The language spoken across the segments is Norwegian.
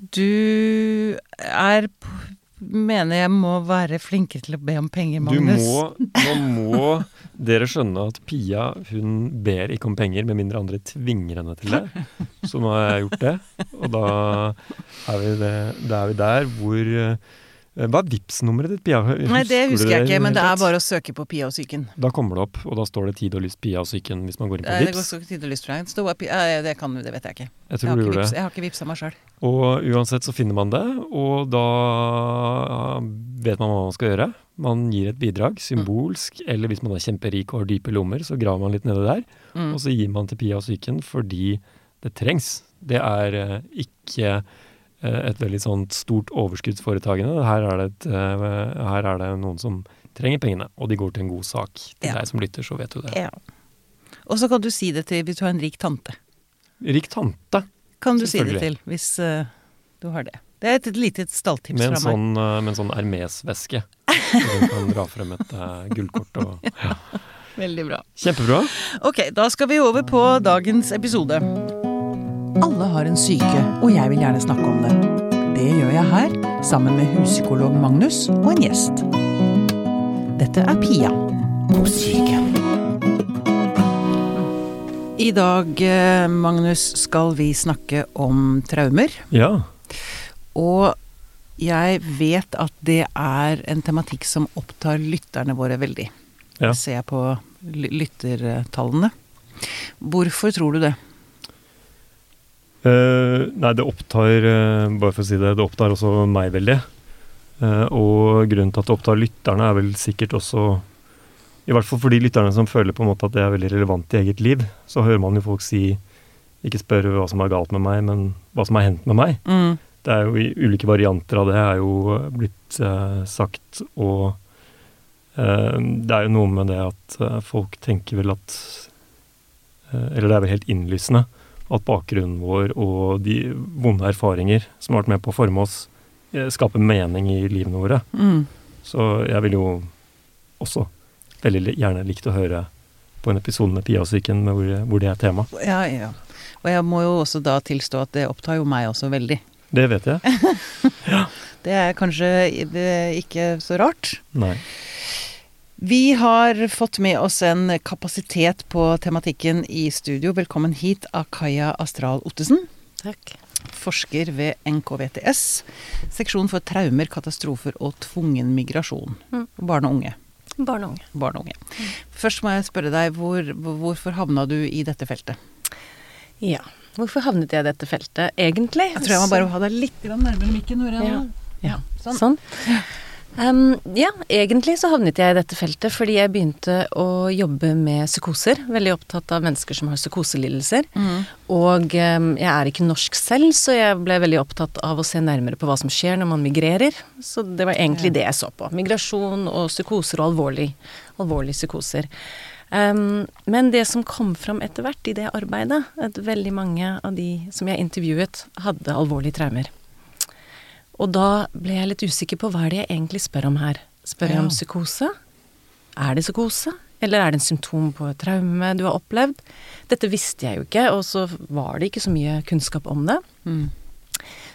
du er Mener jeg må være flinkere til å be om penger, Du Magnus. må, nå må dere skjønne at Pia hun ber ikke om penger, med mindre andre tvinger henne til det. Så nå har jeg gjort det, og da er vi, det, da er vi der hvor eh, Hva er Vipps-nummeret ditt, Pia? Nei, det husker jeg ikke, men det er bare å søke på Pia og psyken. Da kommer det opp, og da står det 'Tid og lyst, Pia og psyken' hvis man går inn på Vipps. Det går ikke tid og lyst. Det står eh, Det kan det vet jeg ikke. Jeg Jeg har ikke, vips, det. jeg har ikke vipsa meg sjøl. Og uansett så finner man det, og da vet man hva man skal gjøre. Man gir et bidrag, symbolsk, eller hvis man er kjemperik og har dype lommer, så graver man litt nedi der. Mm. Og så gir man til Pia og psyken fordi det trengs. Det er eh, ikke eh, et veldig sånt stort overskuddsforetagende. Her er, det et, eh, her er det noen som trenger pengene, og de går til en god sak. Til Ja. deg som lytter, så vet du det. Ja. Og så kan du si det til hvis du har en rik tante. Rik tante Kan du si det til hvis eh, du har det. Det er et lite stalltips fra meg. sånn, eh, med en sånn Hermes-veske. Du kan dra frem et uh, gullkort og ja. Veldig bra. Kjempebra. Ok, da skal vi over på dagens episode. Alle har en syke, og jeg vil gjerne snakke om det. Det gjør jeg her, sammen med huspsykolog Magnus og en gjest. Dette er Pia på Syke. I dag, eh, Magnus, skal vi snakke om traumer. Ja. Og jeg vet at det er en tematikk som opptar lytterne våre veldig. Ja. Det ser jeg på lyttertallene. Hvorfor tror du det? Eh, nei, det opptar uh, Bare for å si det, det opptar også meg veldig. Uh, og grunnen til at det opptar lytterne, er vel sikkert også I hvert fall for de lytterne som føler på en måte at det er veldig relevant i eget liv. Så hører man jo folk si Ikke spør hva som er galt med meg, men hva som har hendt med meg. Mm. Det er jo i ulike varianter av det er jo blitt sagt, og det er jo noe med det at folk tenker vel at Eller det er vel helt innlysende at bakgrunnen vår og de vonde erfaringer som har vært med på å forme oss, eh, skaper mening i livene våre. Mm. Så jeg vil jo også veldig gjerne likt å høre på en episode med Pia og psyken hvor, hvor det er tema. Ja, ja. Og jeg må jo også da tilstå at det opptar jo meg også veldig. Det vet jeg. Det er kanskje ikke så rart. Nei. Vi har fått med oss en kapasitet på tematikken i studio. Velkommen hit, Akaya Astral Ottesen. Takk. Forsker ved NKVTS, seksjon for traumer, katastrofer og tvungen migrasjon. Mm. Barn og unge. Barn og unge. Barn og unge. Først må jeg spørre deg, hvor, hvorfor havna du i dette feltet? Ja. Hvorfor havnet jeg i dette feltet, egentlig? Jeg tror jeg må bare ha deg litt nærmere mikken. Ja. Ja, Sånn. sånn. Um, ja, egentlig så havnet jeg i dette feltet fordi jeg begynte å jobbe med psykoser. Veldig opptatt av mennesker som har psykoselidelser. Mm. Og um, jeg er ikke norsk selv, så jeg ble veldig opptatt av å se nærmere på hva som skjer når man migrerer. Så det var egentlig Ja. det jeg så på. Migrasjon og psykoser og alvorlig, alvorlige psykoser. Um, men det som kom fram etter hvert i det arbeidet, at veldig mange av de som jeg intervjuet, hadde alvorlige traumer. Og da ble jeg litt usikker på hva er det jeg egentlig spør om her. Spør jeg om psykose? Er det psykose? Eller er det en symptom på et traume du har opplevd? Dette visste jeg jo ikke, og så var det ikke så mye kunnskap om det. Mm.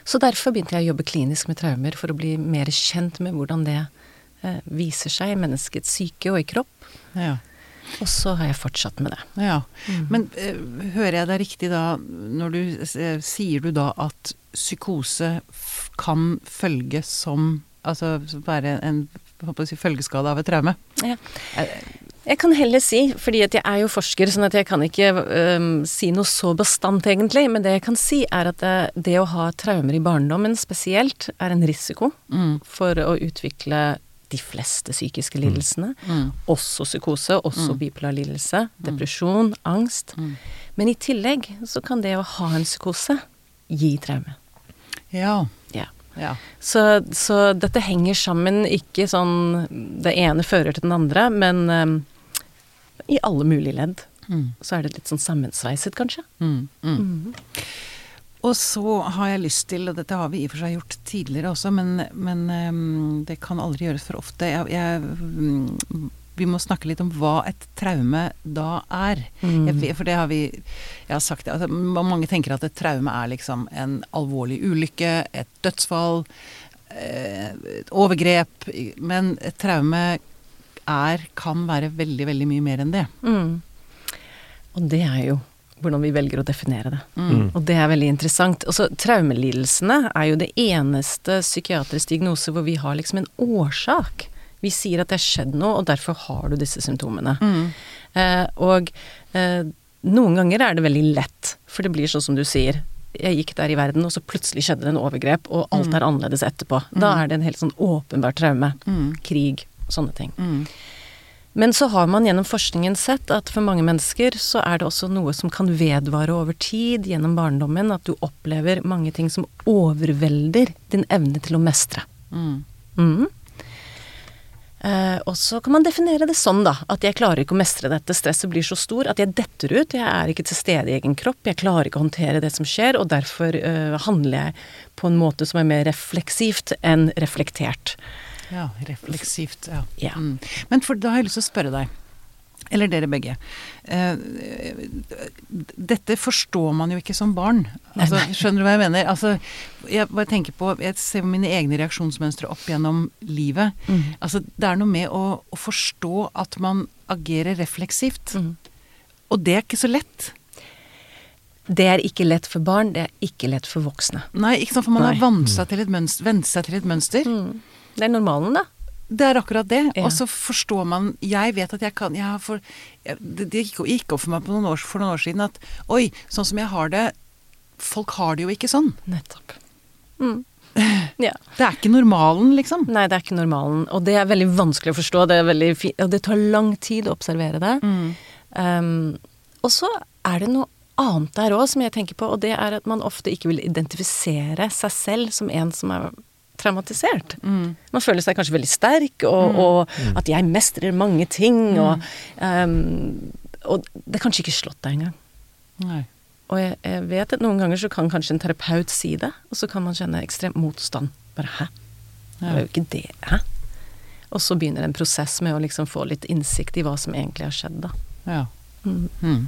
Så derfor begynte jeg å jobbe klinisk med traumer, for å bli mer kjent med hvordan det eh, viser seg i menneskets syke og i kropp. Ja. Og så har jeg fortsatt med det. ja. Men eh, hører jeg deg riktig da, når du eh, sier du da at psykose kan følge som Altså være en si, følgeskade av et traume? Ja. Eh, Jeg kan heller si, fordi at jeg er jo forsker, sånn at jeg kan ikke um, si noe så bastant egentlig, men det jeg kan si er at det, det å ha traumer i barndommen spesielt er en risiko Mm. for å utvikle de fleste psykiske lidelsene. Mm. Også psykose, også Mm. bipolar lidelse, depresjon, angst. Mm. Men i tillegg så kan det å ha en psykose gi traume. Ja. Ja. ja. Så, så dette henger sammen, ikke sånn det ene fører til den andre, men um, i alle mulige ledd. Mm. Så er det litt sånn sammensveiset, kanskje. Mm. Mm. Og så har jeg lyst til, og dette har vi i og for seg gjort tidligere også, men, men ehm, det kan aldri gjøres for ofte. Jeg, jeg mm, vi må snakke litt om hva et traume da er. Mm. Jeg for det har vi Jeg har sagt det. Altså, mange tenker at et traume er liksom en alvorlig ulykke, et dødsfall, eh, et overgrep. Men et traume er, kan være veldig, veldig mye mer enn det. Mm. Og det er jo hvordan vi velger å definere det. Mm. Og det er veldig interessant. Altså, traumelidelsene er jo det eneste psykiatrisk diagnose hvor vi har liksom en årsak. Vi sier at det har skjedd noe, og derfor har du disse symptomene. Mm. Eh, og eh, noen ganger er det veldig lett, for det blir sånn som du sier. Jeg gikk der i verden, og så plutselig skjedde det en overgrep, og alt er annerledes etterpå. Da er det en helt sånn åpenbar traume. Mm. Krig, sånne ting. Men så har man gjennom forskningen sett at for mange mennesker så er det også noe som kan vedvare over tid gjennom barndommen, at du opplever mange ting som overvelder din evne til å mestre. Mm. Mm. Eh, og så kan man definere det sånn, da. At jeg klarer ikke å mestre dette. Stresset blir så stor at jeg detter ut. Jeg er ikke til stede i egen kropp. Jeg klarer ikke å håndtere det som skjer, og derfor eh, handler jeg på en måte som er mer refleksivt enn reflektert. Ja, refleksivt. Ja. Ja. Mm. Men for, da har jeg lyst til å spørre deg, eller dere begge. Eh, dette forstår man jo ikke som barn. Altså, skjønner du hva jeg mener? Altså, jeg bare tenker på Jeg ser mine egne reaksjonsmønstre opp gjennom livet. Mm. Altså, det er noe med å, å forstå at man agerer refleksivt. Mm. Og det er ikke så lett. Det er ikke lett for barn, det er ikke lett for voksne. Nei, ikke sant, for man Nei. har vant seg til et mønster, vent seg til et mønster. Det er normalen, da. Det er akkurat det. Ja. Og så forstår man Jeg vet at jeg kan jeg har for, Det det gikk, gikk opp for meg på noen år, for noen år siden at oi, sånn som jeg har det Folk har det jo ikke sånn. Nettopp. Mm. Ja. Det er ikke normalen, liksom. Nei, det er ikke normalen. Og det er veldig vanskelig å forstå. Det er og det tar lang tid å observere det. Um, og så er det noe annet der òg som jeg tenker på, og det er at man ofte ikke vil identifisere seg selv som en som er traumatisert. Man føler seg kanskje veldig sterk, og, og at jeg mestrer mange ting, og, um, og det er kanskje ikke slått deg engang. Nei. Og jeg, jeg vet at noen ganger så kan kanskje en terapeut si det, og så kan man kjenne ekstrem motstand. Bare hæ? Det er jo ikke det. Hæ? Og så begynner en prosess med å liksom få litt innsikt i hva som egentlig har skjedd, da. Ja. Mm. Mm.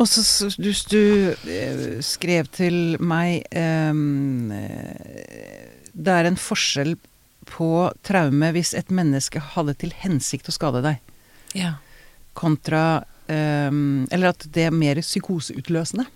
Og så du, du eh, skrev til meg eh, Det er en forskjell på traume hvis et menneske hadde til hensikt å skade deg, Ja. kontra em, Eller at det er mer psykoseutløsende.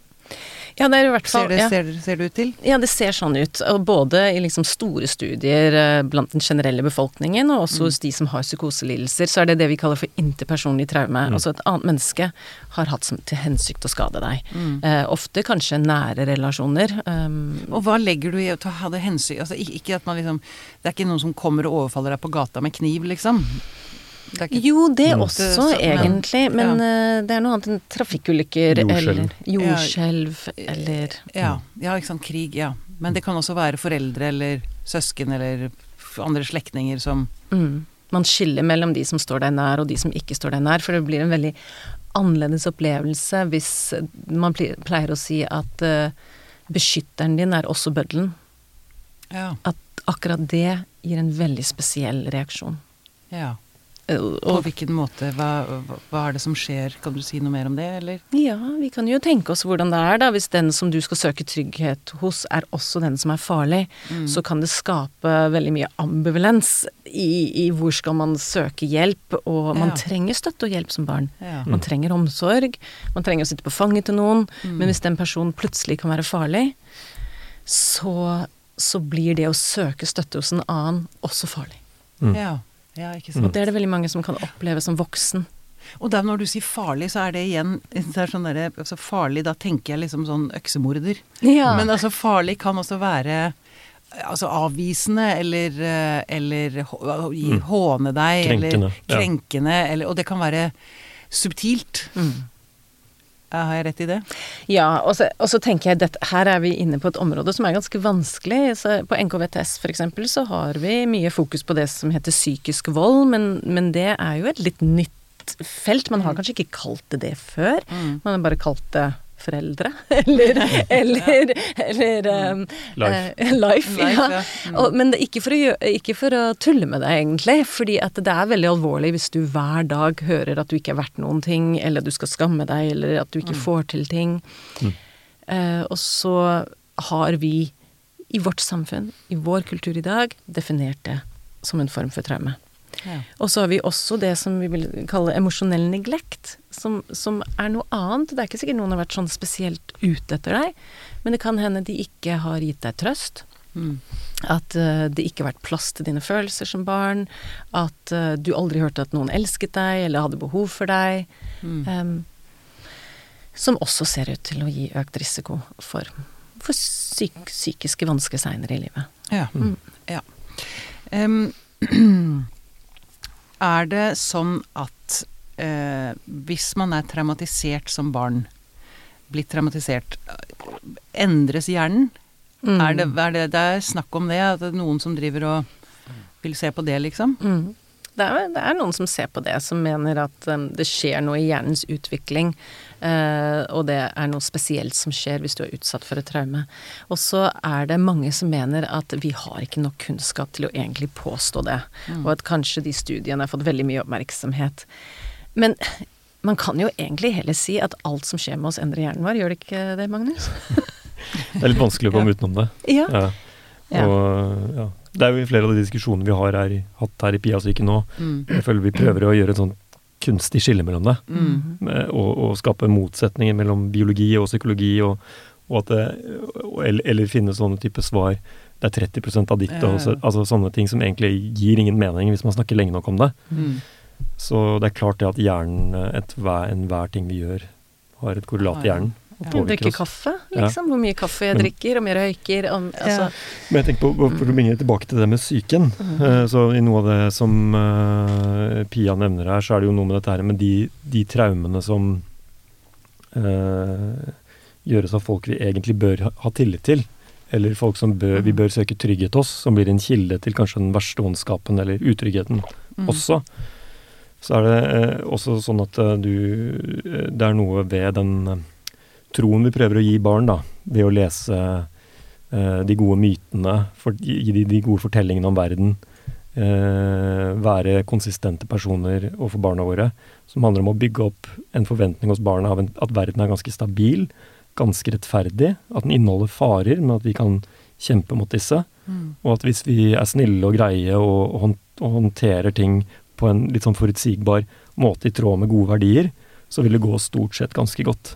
Ja, det er i hvert Ser det, ja. ser, ser det ut til? Ja, det ser sånn ut. Både i liksom store studier eh, blant den generelle befolkningen, og også hos de som har psykoselidelser, så er det det vi kaller for interpersonlig traume. Altså et annet menneske har hatt som til hensikt å skade deg. Eh, ofte kanskje nære relasjoner. Um, Og hva legger du i å ha det hensyn altså, ikke at man liksom Det er ikke noen som kommer og overfaller deg på gata med kniv, liksom? Det ikke jo, det Mm. også, så- men- egentlig. Men eh, det er noe annet enn trafikkulykker eller jordskjelv eller Ja, ja, ikke sant. Krig, ja. Men det kan også være foreldre eller søsken eller andre slektninger som mm, Man skiller mellom de som står deg nær og de som ikke står deg nær, for det blir en veldig annerledes opplevelse hvis man pleier å si at uh, beskytteren din er også bøddelen. Ja. At akkurat det gir en veldig spesiell reaksjon. ja. På hvilken måte? Hva, hva, er det som skjer? Kan du si noe mer om det, eller? ja, vi kan jo tenke oss hvordan det er da, hvis den som du skal søke trygghet hos, er også den som er farlig. Så kan det skape veldig mye ambivalens i, i hvor skal man søke hjelp, og man Ja. trenger støtte og hjelp som barn. Ja. Man trenger omsorg, man trenger å sitte på fanget til noen, Mm. men hvis den personen plutselig kan være farlig, så, så blir det å søke støtte hos en annen også farlig. Mm. Ja. Ja, ikke Og det er det veldig mange som kan oppleve som voksen. Og da når du sier farlig, så er det igjen det er sånn der, altså Farlig, da tenker jeg liksom sånn øksemorder. Ja. Men altså farlig kan også være Altså avvisende eller, eller Mm. håne deg. Krenkende, Eller ja. Eller, og det kan være subtilt. Mm. Har jeg rett i det? Ja, og så, og så tenker jeg at her er vi inne på et område som er ganske vanskelig. Så på NKVTS eksempel så har vi mye fokus på det som heter psykisk vold, men, men det er jo et litt nytt felt. Man har kanskje ikke kalt det det før. Mm. Man har bare kalt det foreldre, eller Eller, eller um, Life. eh, life, Life, ja. ja. Mm. Og, men det ikke for, å ikke for å tulle med deg, egentlig. Fordi at det er veldig alvorlig hvis du hver dag hører at du ikke er verdt noen ting, eller at du skal skamme deg, eller at du ikke får til ting. Eh, og så har vi i vårt samfunn, i vår kultur i dag, definert det som en form for traume. Ja. Og så har vi også det som vi vil kalle emosjonell neglekt, som, som er noe annet. Det er ikke sikkert noen har vært sånn spesielt ute etter deg, men det kan hende de ikke har gitt deg trøst. Mm. At uh, det ikke har vært plass til dine følelser som barn. At uh, du aldri hørte at noen elsket deg eller hadde behov for deg. Mm. Um, som også ser ut til å gi økt risiko for, for psyk psykiske vansker seinere i livet. Ja. Mm. ja. Em, er det sånn at eh, hvis man er traumatisert som barn, blitt traumatisert, eh, endres hjernen? Mm. Er, det, er det, det er snakk om det? At det er noen som driver og vil se på det, liksom? Mm. Det, er, det er noen som ser på det, som mener at um, det skjer noe i hjernens utvikling. uh, og det er noe spesielt som skjer hvis du er utsatt for et traume. Og så er det mange som mener at vi har ikke nok kunnskap til å egentlig påstå det. Og at kanskje de studiene har fått veldig mye oppmerksomhet. Men man kan jo egentlig heller si at alt som skjer med oss, endrer hjernen vår. Gjør det ikke det, Magnus? Det er litt vanskelig å komme utenom det. Ja. Ja. Ja. Og, ja. Det er jo flere av de diskusjonene vi har her, hatt her i Pia-syken nå. Mm. Jeg føler vi prøver å gjøre et sånn kunstig skille mellom det. Mm. Og, og skape motsetninger mellom biologi og psykologi, og, og at det, eller, eller finne sånne type svar. Det er 30 av ditt, og så, altså sånne ting som egentlig gir ingen mening hvis man snakker lenge nok om det. Mm. Så det er klart det at hjernen, enhver ting vi gjør, har et korrelat i hjernen. Ja. Drikke kaffe, Ja. liksom. Hvor mye kaffe jeg Men- drikker, og mer røyker, om altså, Men jeg tenker på, for å bringe tilbake til det med psyken. Mm. Uh, Så i noe av det som uh, Pia nevner her, så er det jo noe med dette her med de, de traumene som uh, gjøres av folk vi egentlig bør ha, ha tillit til. Eller folk som bør, vi bør søke trygghet hos, som blir en kilde til kanskje den verste ondskapen eller utryggheten Mm. også. Så er det eh, også sånn at du Det er noe ved den troen vi prøver å gi barn, da, ved å lese eh, de gode mytene, for, gi de de gode fortellingene om verden, eh, være konsistente personer overfor barna våre, som handler om å bygge opp en forventning hos barna av en, at verden er ganske stabil, ganske rettferdig, at den inneholder farer, men at vi kan kjempe mot disse. Mm. Og at hvis vi er snille og greie og, og, håndterer ting på en litt sånn forutsigbar måte i tråd med gode verdier, så vil det gå stort sett ganske godt.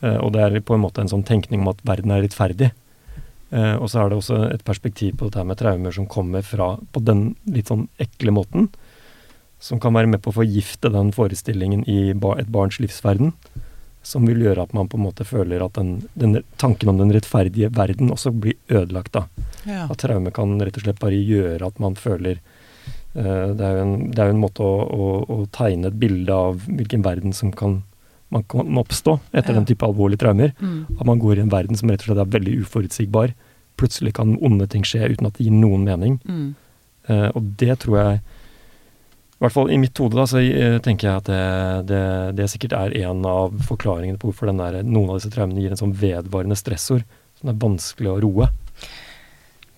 Eh, og det er på en måte en sånn tenkning om at verden er rettferdig. Uh, og så er det også et perspektiv på dette med traumer som kommer fra på den litt sånn ekle måten, som kan være med på å forgifte den forestillingen i ba et barns livsverden. Som vil gjøre at man på en måte føler at den, den tanken om den rettferdige verden også blir ødelagt. da. Ja. At traume kan rett og slett bare gjøre at man føler uh, Det er en, det er jo en måte å, å, å tegne et bilde av hvilken verden som kan, man kan oppstå etter Ja. den type alvorlige traumer. Mm. At man går i en verden som rett og slett er veldig uforutsigbar. Plutselig kan onde ting skje uten at det gir noen mening. Mm. Uh, og det tror jeg I hvert fall i mitt hode da, så uh, tenker jeg at det, det, det sikkert er en av forklaringene på hvorfor den der, noen av disse traumene gir en sånn vedvarende stressord som er vanskelig å roe.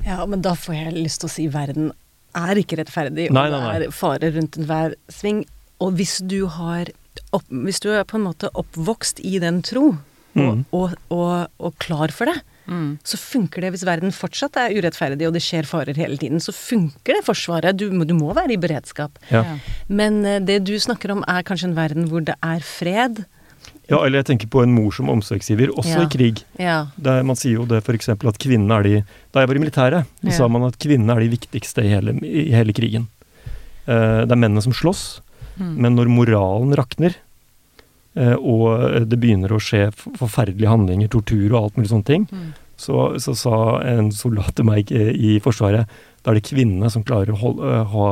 Ja, men da får jeg lyst til å si verden er ikke rettferdig, Nei, og nei, nei. det er fare rundt enhver sving. Og hvis du har opp, Hvis du er på en måte oppvokst i den tro, og, Mm. og, og, og klar for det, Mm. så funker det hvis verden fortsatt er urettferdig og det skjer farer hele tiden. Så funker det forsvaret. Du, du må være i beredskap. Ja. Men eh, det du snakker om er kanskje en verden hvor det er fred. Ja, eller jeg tenker på en mor som omsorgsgiver, også Ja. i krig. Ja. Der man sier jo det f.eks. at kvinnene er de Da jeg var i militæret, Ja. sa man at kvinnene er de viktigste i hele, i hele krigen. Uh, det er mennene som slåss, Mm. men når moralen rakner, eh, og det begynner å skje forferdelige handlinger, tortur og alt mulig sånne ting, Mm. så, så sa en soldat til meg eh, i Forsvaret da er det kvinnene som klarer å holde, eh, ha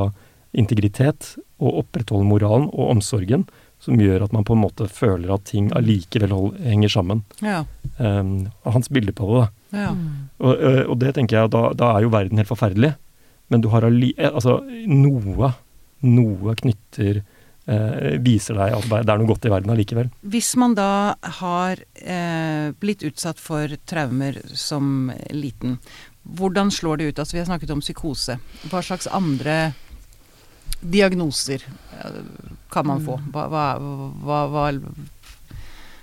integritet og opprettholde moralen og omsorgen, som gjør at man på en måte føler at ting allikevel hold, henger sammen. Ja. Um, hans bilde på det, da. Ja. Mm. Og, og det tenker jeg, da, da er jo verden helt forferdelig. Men du har alli, eh, altså noe, noe knytter eh, viser deg at det er noe godt i verden allikevel. Hvis man da har eh, blitt utsatt for traumer som liten, hvordan slår det ut? Altså Vi har snakket om psykose. Hva slags andre diagnoser eh, kan man få? Hva, hva, hva, hva,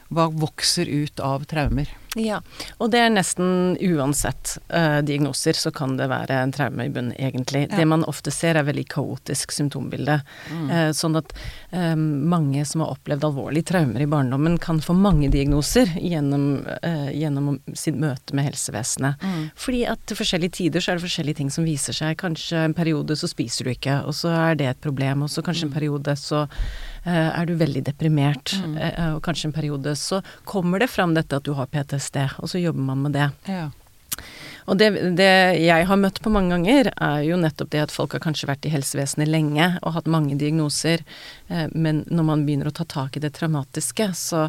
hva vokser ut av traumer? Ja, og det er nesten uansett uh, diagnoser, så kan det være en traume i bunnen, egentlig. Ja. Det man ofte ser, er veldig kaotisk symptombilde. Mm. Uh, sånn at um, mange som har opplevd alvorlige traumer i barndommen, kan få mange diagnoser gjennom, uh, gjennom sitt møte med helsevesenet. Mm. Fordi at til forskjellige tider så er det forskjellige ting som viser seg. Kanskje en periode så spiser du ikke, og så er det et problem. Og så kanskje en mm. periode så er du veldig deprimert, mm. og kanskje en periode så kommer det fram dette at du har PTSD sted, og så jobber man med det. Ja. Og det, det, jeg har møtt på mange ganger, er jo nettopp det at folk har kanskje vært i helsevesenet lenge og hatt mange diagnoser, eh, men når man begynner å ta tak i det traumatiske, så,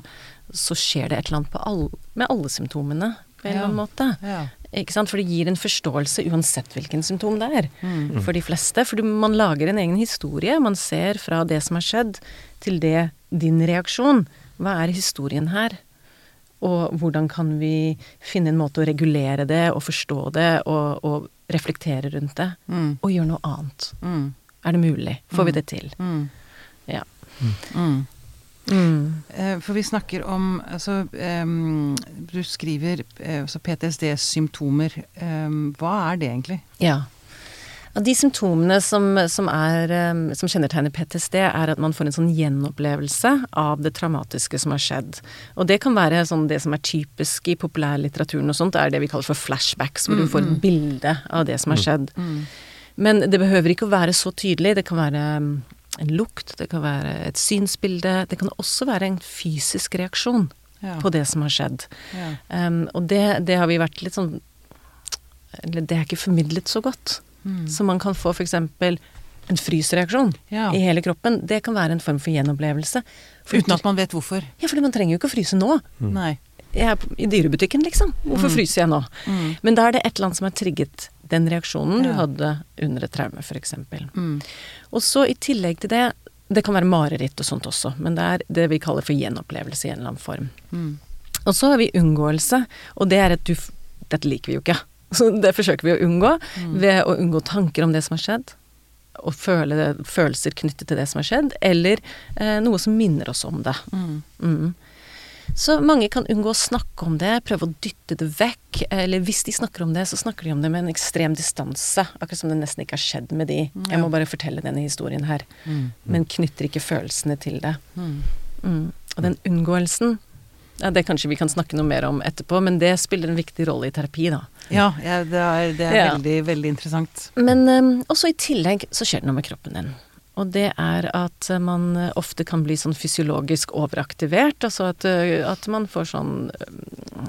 så skjer det et eller annet all, med alle symptomene på en eller annen måte. Ja. Ikke sant? For det gir en forståelse uansett hvilken symptom det er mm. for de fleste. For man lager en egen historie. Man ser fra det som har skjedd, til det din reaksjon. Hva er historien her? Og hvordan kan vi finne en måte å regulere det og forstå det og, og reflektere rundt det, mm. og gjøre noe annet? Mm. Er det mulig? Får vi mm. det til? Mm. Ja. Mm. Eh, for vi snakker om altså, um, Du skriver uh, altså PTSD-symptomer. Um, hva er det egentlig? Ja. De symptomene som, som, er, som, kjennetegner PTSD, er at man får en sånn gjenopplevelse av det traumatiske som har skjedd. Og det kan være sånn det som er typisk i populærlitteraturen og sånt, er det vi kaller for flashbacks, hvor du får et mm, mm. bilde av det som har mm. skjedd. Men det behøver ikke å være så tydelig. Det kan være en lukt, det kan være et synsbilde. Det kan også være en fysisk reaksjon ja. på det som har skjedd. Ja. Um, og det, det har vi vært litt sånn Eller det er ikke formidlet så godt. Mm. Så man kan få f.eks. en frysreaksjon ja. i hele kroppen. Det kan være en form for gjenopplevelse. For Uten at man vet hvorfor? Ja, for man trenger jo ikke å fryse nå. Mm. Nei. Jeg er i dyrebutikken, liksom. Hvorfor mm. fryser jeg nå? Mm. Men da er det et eller annet som har trigget den reaksjonen ja. du hadde under et traume, f.eks. Mm. Og så i tillegg til det Det kan være mareritt og sånt også, men det er det vi kaller for gjenopplevelse i en eller annen form. Mm. Og så har vi unngåelse, og det er at du Dette liker vi jo ikke. Så det forsøker vi å unngå mm. ved å unngå tanker om det som har skjedd. Og føle følelser knyttet til det som har skjedd, eller eh, noe som minner oss om det. Mm. Mm. Så mange kan unngå å snakke om det, prøve å dytte det vekk. Eller hvis de snakker om det, så snakker de om det med en ekstrem distanse. Akkurat som det nesten ikke har skjedd med de. Ja. Jeg må bare fortelle denne historien her. Mm. Men knytter ikke følelsene til det. Mm. Mm. Og den unngåelsen, ja, det kanskje vi kan snakke noe mer om etterpå, men det spiller en viktig rolle i terapi, da. Ja, ja det er, det er ja. veldig, veldig interessant. Men um, også i tillegg så skjer det noe med kroppen din. Og det er at man ofte kan bli sånn fysiologisk overaktivert. Altså at, uh, at man får sånn um,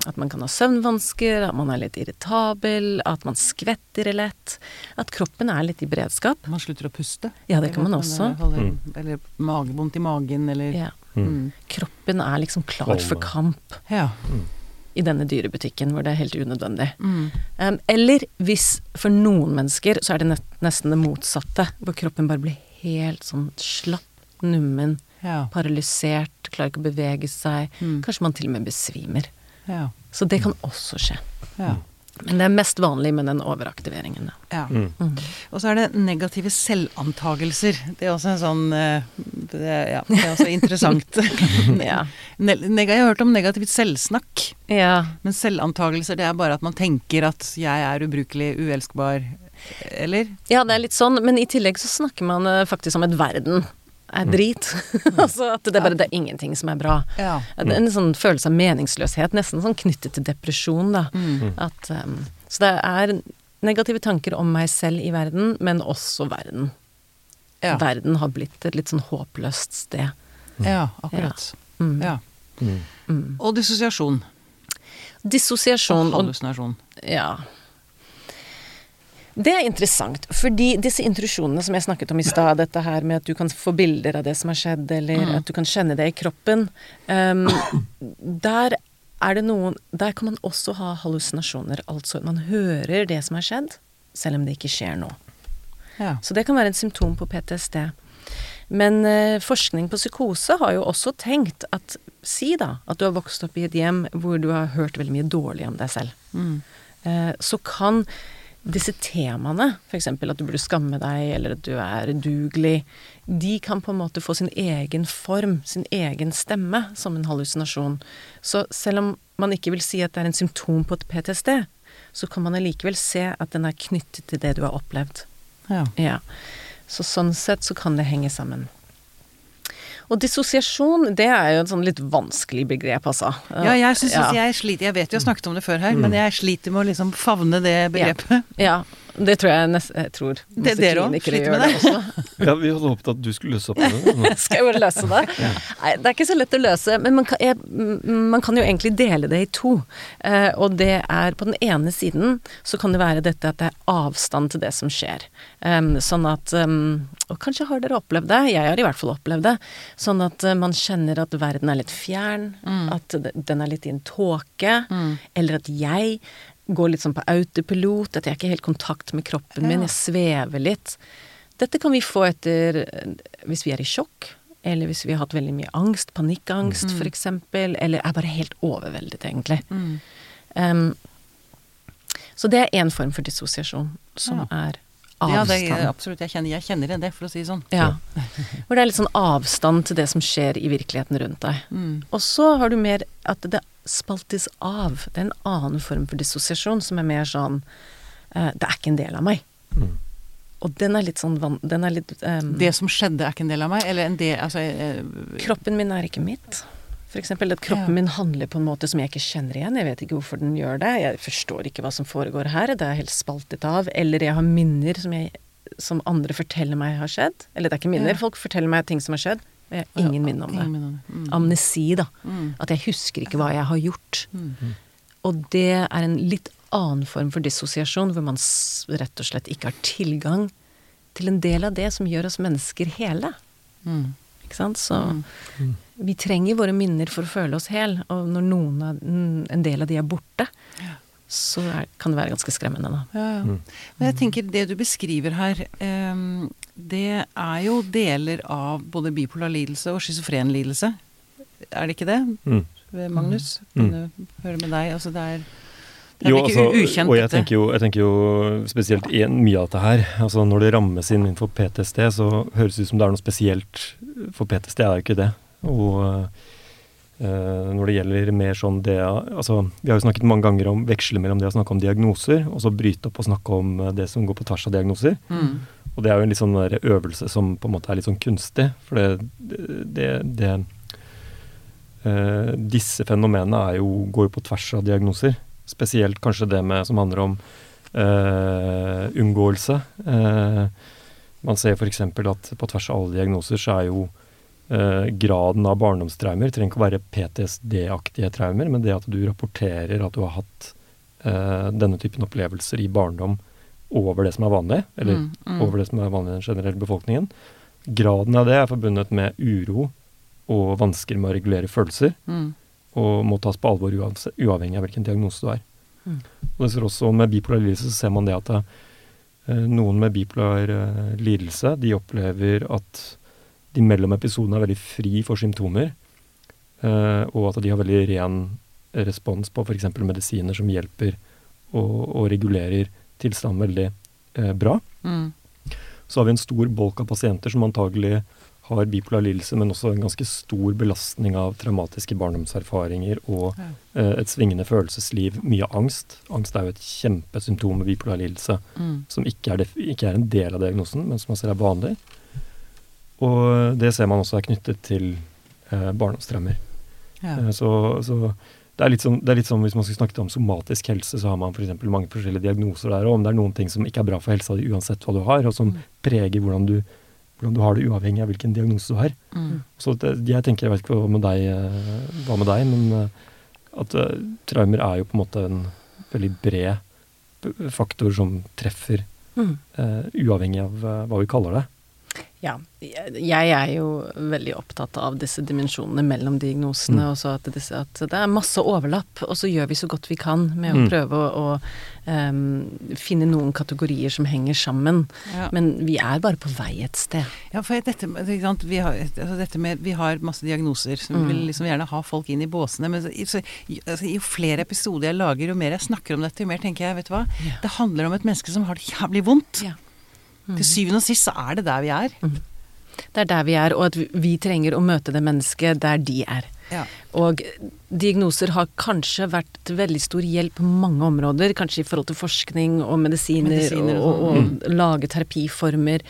At man kan ha søvnvansker, at man er litt irritabel, at man skvetter lett. At kroppen er litt i beredskap. Man slutter å puste? Ja, det kan man også. Holder, mm. Eller magevondt i magen, eller ja. Mm. Kroppen er liksom klar for kamp. Ja. Mm. I denne dyrebutikken hvor det er helt unødvendig. Mm. Um, eller hvis for noen mennesker så er det nesten det motsatte. Hvor kroppen bare blir helt sånn slapp, nummen, ja. paralysert, klarer ikke å bevege seg. Mm. Kanskje man til og med besvimer. Ja. Så det kan også skje. Ja. Men det er mest vanlig med den overaktiveringen. Ja. Mm. Mm. Og så er det negative selvantagelser. Det er også en sånn det er, Ja, det er også interessant. ja. Jeg har hørt om negativt selvsnakk. Ja. Men selvantagelser, det er bare at man tenker at jeg er ubrukelig, uelskbar. Eller? Ja, det er litt sånn. Men i tillegg så snakker man eh, faktisk om et verden er mm. drit. altså at det er bare det er ingenting som er bra. Ja. En sånn følelse av meningsløshet, nesten sånn knyttet til depresjon, da. Mm. At, um, så det er negative tanker om meg selv i verden, men også verden. Ja. Verden har blitt et litt sånn håpløst sted. Ja, akkurat. Ja. Mm. ja. Mm. mm. Og dissosiasjon. Dissosiasjon og hallusinasjon. Ja. Det er interessant, fordi disse intrusjonene som jeg snakket om i stad, dette her med at du kan få bilder av det som har skjedd, eller mm. at du kan kjenne det i kroppen, um, der er det noen Der kan man også ha hallusinasjoner, altså man hører det som har skjedd, selv om det ikke skjer nå. Ja. Så det kan være et symptom på PTSD. Men uh, forskning på psykose har jo også tenkt at Si da at du har vokst opp i et hjem hvor du har hørt veldig mye dårlig om deg selv. Mm. Uh, så kan disse temaene, f.eks. at du burde skamme deg, eller at du er udugelig, de kan på en måte få sin egen form, sin egen stemme, som en hallusinasjon. Så selv om man ikke vil si at det er en symptom på et PTSD, så kan man allikevel se at den er knyttet til det du har opplevd. Ja. Ja. Så sånn sett så kan det henge sammen. Og dissosiasjon, det er jo et sånn litt vanskelig begrep, altså. Ja, jeg synes Ja. jeg sliter Jeg vet vi har snakket om det før her, men jeg sliter med å liksom favne det begrepet. Ja. Ja, det tror jeg nest, jeg tror Det dere òg sliter med det også. Ja, vi hadde håpet at du skulle løse opp det. Skal jeg bare løse det? Nei, det er ikke så lett å løse, men man kan, jeg, man kan jo egentlig dele det i to. Eh, og det er på den ene siden så kan det være dette at det er avstand til det som skjer. Um, sånn at um, Og kanskje har dere opplevd det, jeg har i hvert fall opplevd det. Sånn at uh, man kjenner at verden er litt fjern, at den er litt i en tåke, eller at jeg går litt sånn på autopilot, at jeg ikke har helt kontakt med kroppen min, jeg svever litt. Dette kan vi få etter eh, hvis vi er i sjokk, eller hvis vi har hatt veldig mye angst, panikkangst for eksempel, eller er bare helt overveldet, egentlig. Em, så det er én form for dissosiasjon, som er Ja, avstand. det er absolutt. Jeg kjenner, jeg kjenner igjen det, for å si det sånn. Ja. Hvor det er litt sånn avstand til det som skjer i virkeligheten rundt deg. Mm. Og så har du mer at det spaltes av. Det er en annen form for dissosiasjon som er mer sånn eh, Det er ikke en del av meg. Mm. Og den er litt sånn van... Den er litt um, Det som skjedde, er ikke en del av meg? Eller en del Altså uh, Kroppen min er ikke mitt. For eksempel at kroppen Ja. min handler på en måte som jeg ikke kjenner igjen. Jeg vet ikke hvorfor den gjør det. Jeg forstår ikke hva som foregår her. Det er helt spaltet av. Eller jeg har minner som, jeg, som andre forteller meg har skjedd. Eller det er ikke minner. Ja. Folk forteller meg ting som har skjedd. Jeg har ingen minne om det. Minne om det. Mm. Amnesi, da. Mm. At jeg husker ikke hva jeg har gjort. Mm. Og det er en litt annen form for dissosiasjon, hvor man rett og slett ikke har tilgang til en del av det som gjør oss mennesker hele. Mm. Ikke sant? Så vi trenger våre minner for å føle oss hel, og når noen av, mm, en del av de er borte, så er, kan det være ganske skremmende, da. Ja, ja. Mm. Men jeg tenker det du beskriver her, um, det er jo deler av både bipolar lidelse og schizofren lidelse. Er det ikke det, Mm. Magnus? Mm. Kan du høre med deg? Altså det er, det er Jo, ikke altså, ukjent, og jeg tenker, jo, jeg tenker jo spesielt en, mye av dette her. Altså når det rammes inn innenfor PTSD, så høres det ut som det er noe spesielt. For PTSD er jo ikke det. Og når det gjelder mer sånn det Altså, vi har jo snakket mange ganger om veksle mellom det å snakke om diagnoser, og så bryte opp og snakke om eh, det som går på tvers av diagnoser. Mm. Og det er jo en litt sånn øvelse som på en måte er litt sånn kunstig. For det, det, det uh, Disse fenomenene er jo, går jo på tvers av diagnoser. Spesielt kanskje det med, som handler om uh, unngåelse. Uh, man ser f.eks. at på tvers av alle diagnoser så er jo eh, graden av barndomstraumer trenger ikke å være PTSD-aktige traumer, men det at du rapporterer at du har hatt eh, denne typen opplevelser i barndom over det som er vanlig, eller Mm, mm. over det som er vanlig i den generelle befolkningen. Graden av det er forbundet med uro og vansker med å regulere følelser, Mm. og må tas på alvor uavhengig av hvilken diagnose du har. Mm. Og det ser også Med bipolar lidelse så ser man det at det, eh, noen med bipolar eh, lidelse de opplever at de mellom episodene er veldig fri for symptomer, eh, og at de har veldig ren respons på f.eks. medisiner som hjelper og, og regulerer tilstanden veldig eh, bra. Mm. Så har vi en stor bolk av pasienter som antagelig har bipolar lidelse, men også en ganske stor belastning av traumatiske barndomserfaringer og Ja. eh, et svingende følelsesliv. Mye angst. Angst er jo et kjempesymptom med bipolar lidelse Mm. som ikke er, ikke er en del av diagnosen, men som man ser er vanlig. Og det ser man også er knyttet til eh, barndomstraumer. Ja. Eh, Så, så det, er sånn, det er litt sånn hvis man skulle snakke om somatisk helse, så har man f.eks. mange forskjellige diagnoser der, og om det er noen ting som ikke er bra for helsa di uansett hva du har, og som Mm. preger hvordan du, hvordan du har det uavhengig av hvilken diagnose du har. Mm. Så det, jeg tenker, jeg vet ikke hva med deg, eh, hva med deg men eh, at uh, traumer er jo på en måte en veldig bred faktor som treffer, Mm. uh, uavhengig av uh, hva vi kaller det. Ja, jeg er jo veldig opptatt av disse dimensjonene mellom diagnosene. Mm. Og så at, disse, at det er masse overlapp, og så gjør vi så godt vi kan med å Mm. prøve å, å um, finne noen kategorier som henger sammen. Ja. Men vi er bare på vei et sted. Ja, for dette, ikke sant? Vi, har, altså dette med, vi har masse diagnoser, så vi Mm. vil liksom gjerne ha folk inn i båsene. Men så, så, altså, jo flere episoder jeg lager, jo mer jeg snakker om dette, jo mer tenker jeg, vet du hva. Ja. Det handler om et menneske som har det jævlig vondt. Ja. Til syvende og sist så er det der vi er. Det er der vi er, og at vi- trenger å møte det mennesket der de er. Ja. Og diagnoser har kanskje vært til veldig stor hjelp på mange områder, kanskje i forhold til forskning og medisiner, Medisiner og og, og, mm. lage terapiformer.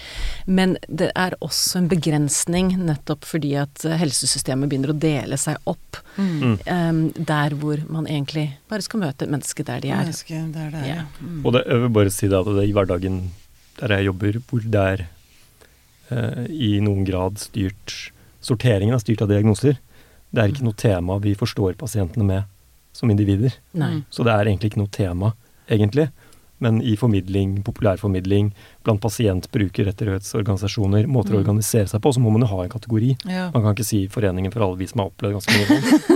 Men det er også en begrensning nettopp fordi at helsesystemet begynner å dele seg opp Mm. Um, der hvor man egentlig bare skal møte mennesket der de er. Menneske, det er Ja. ja. Mm. Og det, jeg vil bare si det at det i hverdagen der jeg jobber, hvor det er eh, i noen grad styrt Sorteringen er styrt av diagnoser. Det er ikke noe tema vi forstår pasientene med som individer. Nei. Så det er egentlig ikke noe tema, egentlig. Men i formidling, populærformidling, blant pasientbruker, rettighetsorganisasjoner, måter å Mm. organisere seg på, så må man jo ha en kategori. Ja. Man kan ikke si Foreningen for alle vi som har opplevd ganske mye vondt.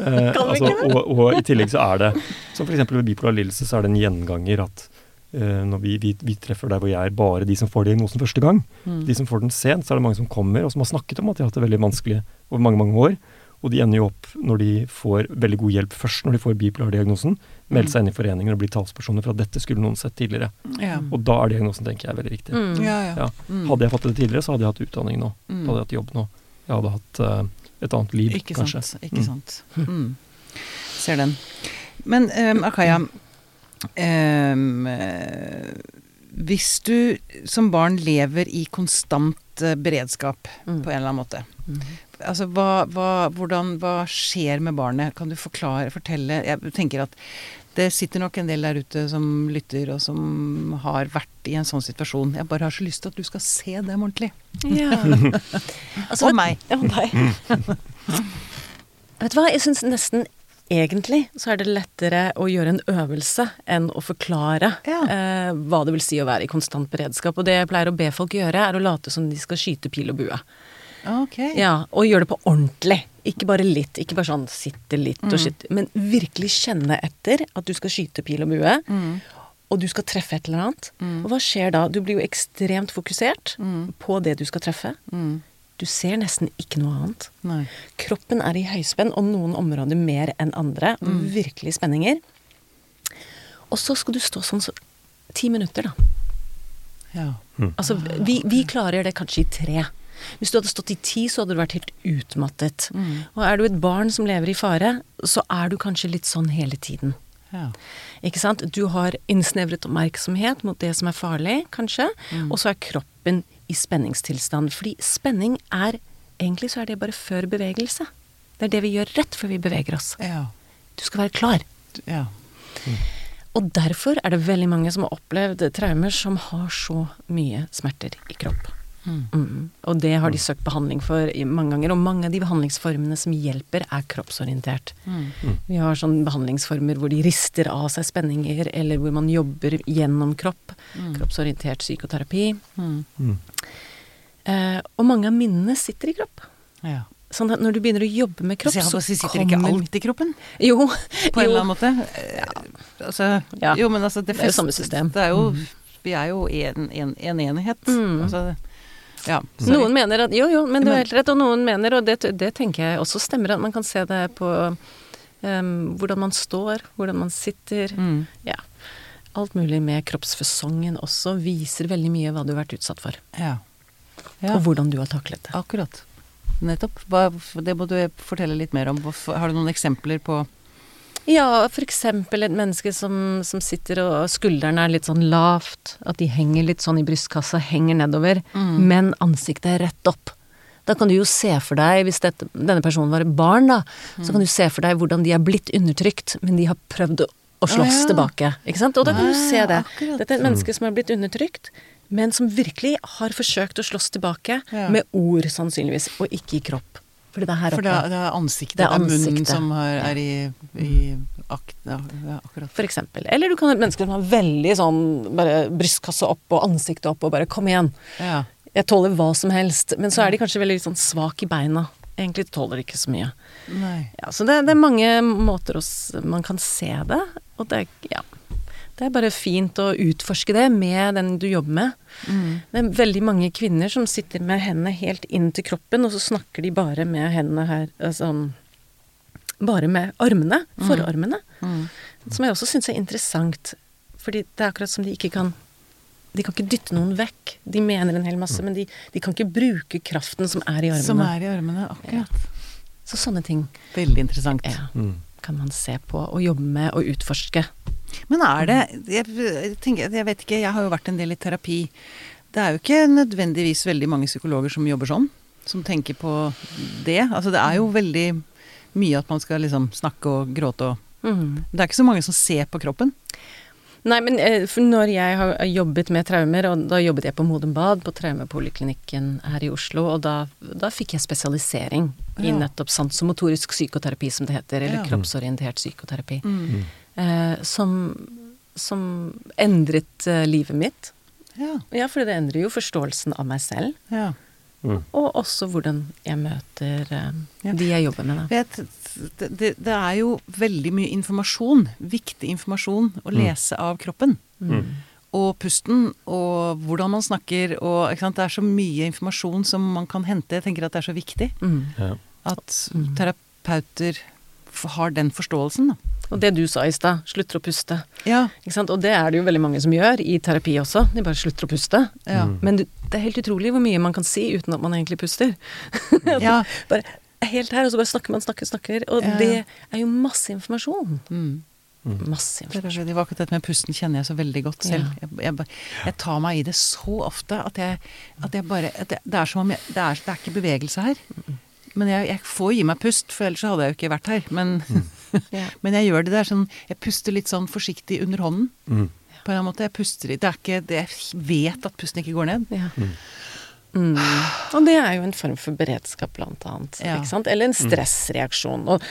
Eh, altså, og, og i tillegg så er det, som f.eks. ved bipolar lidelse, så er det en gjenganger at når vi, vi, vi treffer der hvor jeg er, bare de som får diagnosen første gang. Mm. De som får den sent, så er det mange som kommer og som har snakket om at de har hatt det veldig vanskelig over mange mange år. Og de ender jo opp når de får veldig god hjelp først når de får bipolardiagnosen, melde seg inn i foreninger og bli talspersoner for at dette skulle noen sett tidligere. Ja. Og da er diagnosen, tenker jeg, veldig viktig. Mm. Ja, ja. Ja. Mm. Hadde jeg fått det tidligere, så hadde jeg hatt utdanning nå. Mm. Da hadde jeg hatt jobb nå. Jeg hadde hatt uh, et annet liv, Ikke kanskje. sant. Ikke Mm. sant. Mm. Ser den. Men um, Akaya, eh, hvis du som barn lever i konstant eh, beredskap Mm. på en eller annen måte, Mm. altså hva, hva, hvordan, hva skjer med barnet? Kan du forklare, fortelle Jeg tenker at det sitter nok en del der ute som lytter, og som har vært i en sånn situasjon. Jeg bare har så lyst til at du skal se dem ordentlig. Ja. Altså, Og meg. Og deg. Vet du hva, jeg syns nesten egentlig så er det lettere å gjøre en øvelse enn å forklare Ja. eh, hva det vil si å være i konstant beredskap. Og det jeg pleier å be folk gjøre, er å late som de skal skyte pil og bue. Okay. Ja, Og gjøre det på ordentlig. Ikke bare litt. Ikke bare sånn sitte litt og Mm. sitte, men virkelig kjenne etter at du skal skyte pil og bue. Mm. Og du skal treffe et eller annet. Mm. Og hva skjer da? Du blir jo ekstremt fokusert Mm. på det du skal treffe. Mm. Du ser nesten ikke noe annet. Nei. Kroppen er i høyspenn, og noen områder mer enn andre. Mm. Virkelig spenninger. Og så skal du stå sånn så ti minutter, da. Ja. Altså, vi, vi klarer det kanskje i tre. Hvis du hadde stått i ti, så hadde du vært helt utmattet. Mm. Og er du et barn som lever i fare, så er du kanskje litt sånn hele tiden. Ja. Ikke sant? Du har innsnevret oppmerksomhet mot det som er farlig, kanskje. Mm. Og så er kroppen i spenningstilstand. Fordi spenning er Egentlig så er det bare før bevegelse. Det er det vi gjør rett før vi beveger oss. Ja. Du skal være klar. ja. Og derfor er det veldig mange som har opplevd traumer som har så mye smerter i kropp. Mm. Mm. Og det har de søkt behandling for mange ganger. Og mange av de behandlingsformene som hjelper, er kroppsorientert. Mm. Vi har sånne behandlingsformer hvor de rister av seg spenninger, eller hvor man jobber gjennom kropp. Mm. Kroppsorientert psykoterapi. Mm. Mm. Eh, og mange av minnene sitter i kropp. Ja. Sånn at når du begynner å jobbe med kropp, så jeg så sitter ikke alt i kroppen? Jo. På en jo. eller annen måte? Ja. Altså, Ja. Jo, men altså Det er jo samme system. Det er jo, vi er jo en, en, en enhet. Mm. Altså, ja. Noen mener at Jo, jo, men du har helt rett. Og noen mener, og det, det tenker jeg også stemmer, at man kan se det på um, hvordan man står, hvordan man sitter. Mm. Ja. Alt mulig med kroppsfasongen også viser veldig mye hva du har vært utsatt for. Ja. ja. Og hvordan du har taklet det. Akkurat. Nettopp. Hva, det må du fortelle litt mer om. Har du noen eksempler på Ja, for eksempel et menneske som, som sitter og skuldrene er litt sånn lavt, at de henger litt sånn i brystkassa, henger nedover, Mm. men ansiktet er rett opp. Da kan du jo se for deg, hvis dette, denne personen var et barn, da, Mm. så kan du se for deg hvordan de er blitt undertrykt, men de har prøvd å, slåss Å, ja. tilbake. Ikke sant? Og da kan du Ah, se det. akkurat. Dette er et menneske som er blitt undertrykt, men som virkelig har forsøkt å slåss tilbake, Ja. med ord sannsynligvis, og ikke i kropp. Fordi det er her For oppe. det er, det er ansiktet, Det det er er, munnen som har, er i, i akt... Ja, akkurat. For eksempel. Eller du kan ha et menneske som har veldig sånn bare brystkasse opp og ansiktet opp og bare 'kom igjen'. Ja. Jeg tåler hva som helst, men så er de kanskje veldig sånn svak i beina. Egentlig tåler de ikke så mye. Ja, så det, det er mange måter man kan se det, og det, er- ja. Det er bare fint å utforske det med den du jobber med. Mm. Det er veldig mange kvinner som sitter med hendene helt inn til kroppen, og så snakker de bare med hendene her eh, sånn Bare med armene. Forarmene. Mm. Som jeg også syns er interessant. Fordi det er akkurat som de ikke kan De kan ikke dytte noen vekk. De mener en hel masse, men de, de kan ikke bruke kraften som er i armene. Som er i armene, akkurat. Så sånne ting Veldig interessant. ja, Mm. kan man se på og jobbe med og utforske. Men er det jeg, tenker, jeg vet ikke, jeg har jo vært en del i terapi. Det er jo ikke nødvendigvis veldig mange psykologer som jobber sånn. Som tenker på det. Altså det er jo veldig mye at man skal liksom snakke og gråte og Mm. Det er ikke så mange som ser på kroppen. Nei, men eh, når jeg har jobbet med traumer, og da jobbet jeg på Modum Bad, på traumepoliklinikken her i Oslo, og da, da fikk jeg spesialisering i Ja. nettopp sansomotorisk psykoterapi, som det heter, eller Ja. kroppsorientert psykoterapi, Mm. Eh, som, som endret eh, livet mitt. Ja. Ja, for det endrer jo forståelsen av meg selv, ja. Mm. og også hvordan jeg møter eh, Ja. de jeg jobber med, da. Vet, det, det, det er jo veldig mye informasjon, viktig informasjon, å lese av kroppen. Mm. Og pusten, og hvordan man snakker, og ikke sant? Det er så mye informasjon som man kan hente. Jeg tenker at det er så viktig Mm. Ja. at terapeuter har den forståelsen, da. Og det du sa i stad, slutter å puste. Ja. Ikke sant? Og det er det jo veldig mange som gjør i terapi også. De bare slutter å puste. Ja. Mm. Men du, det er helt utrolig hvor mye man kan si uten at man egentlig puster. ja. bare helt her, og så bare snakker man, snakker, snakker. Og Ja. det er jo masse informasjon. Mm. Masse informasjon. er, det var akkurat dette med pusten kjenner jeg så veldig godt selv. Ja. Jeg, jeg, jeg tar meg i det så ofte at jeg, at jeg bare at det, det er som om jeg, det, er, det er ikke bevegelse her. Men jeg, jeg får gi meg pust, for ellers hadde jeg jo ikke vært her. Men, Ja. men jeg gjør det der sånn Jeg puster litt sånn forsiktig under hånden. Mm. På en eller annen måte. Jeg puster litt. Det er ikke det, Jeg vet at pusten ikke går ned. Ja. Mm. Og det er jo en form for beredskap, blant annet. Ja. Ikke sant? Eller en stressreaksjon. Og,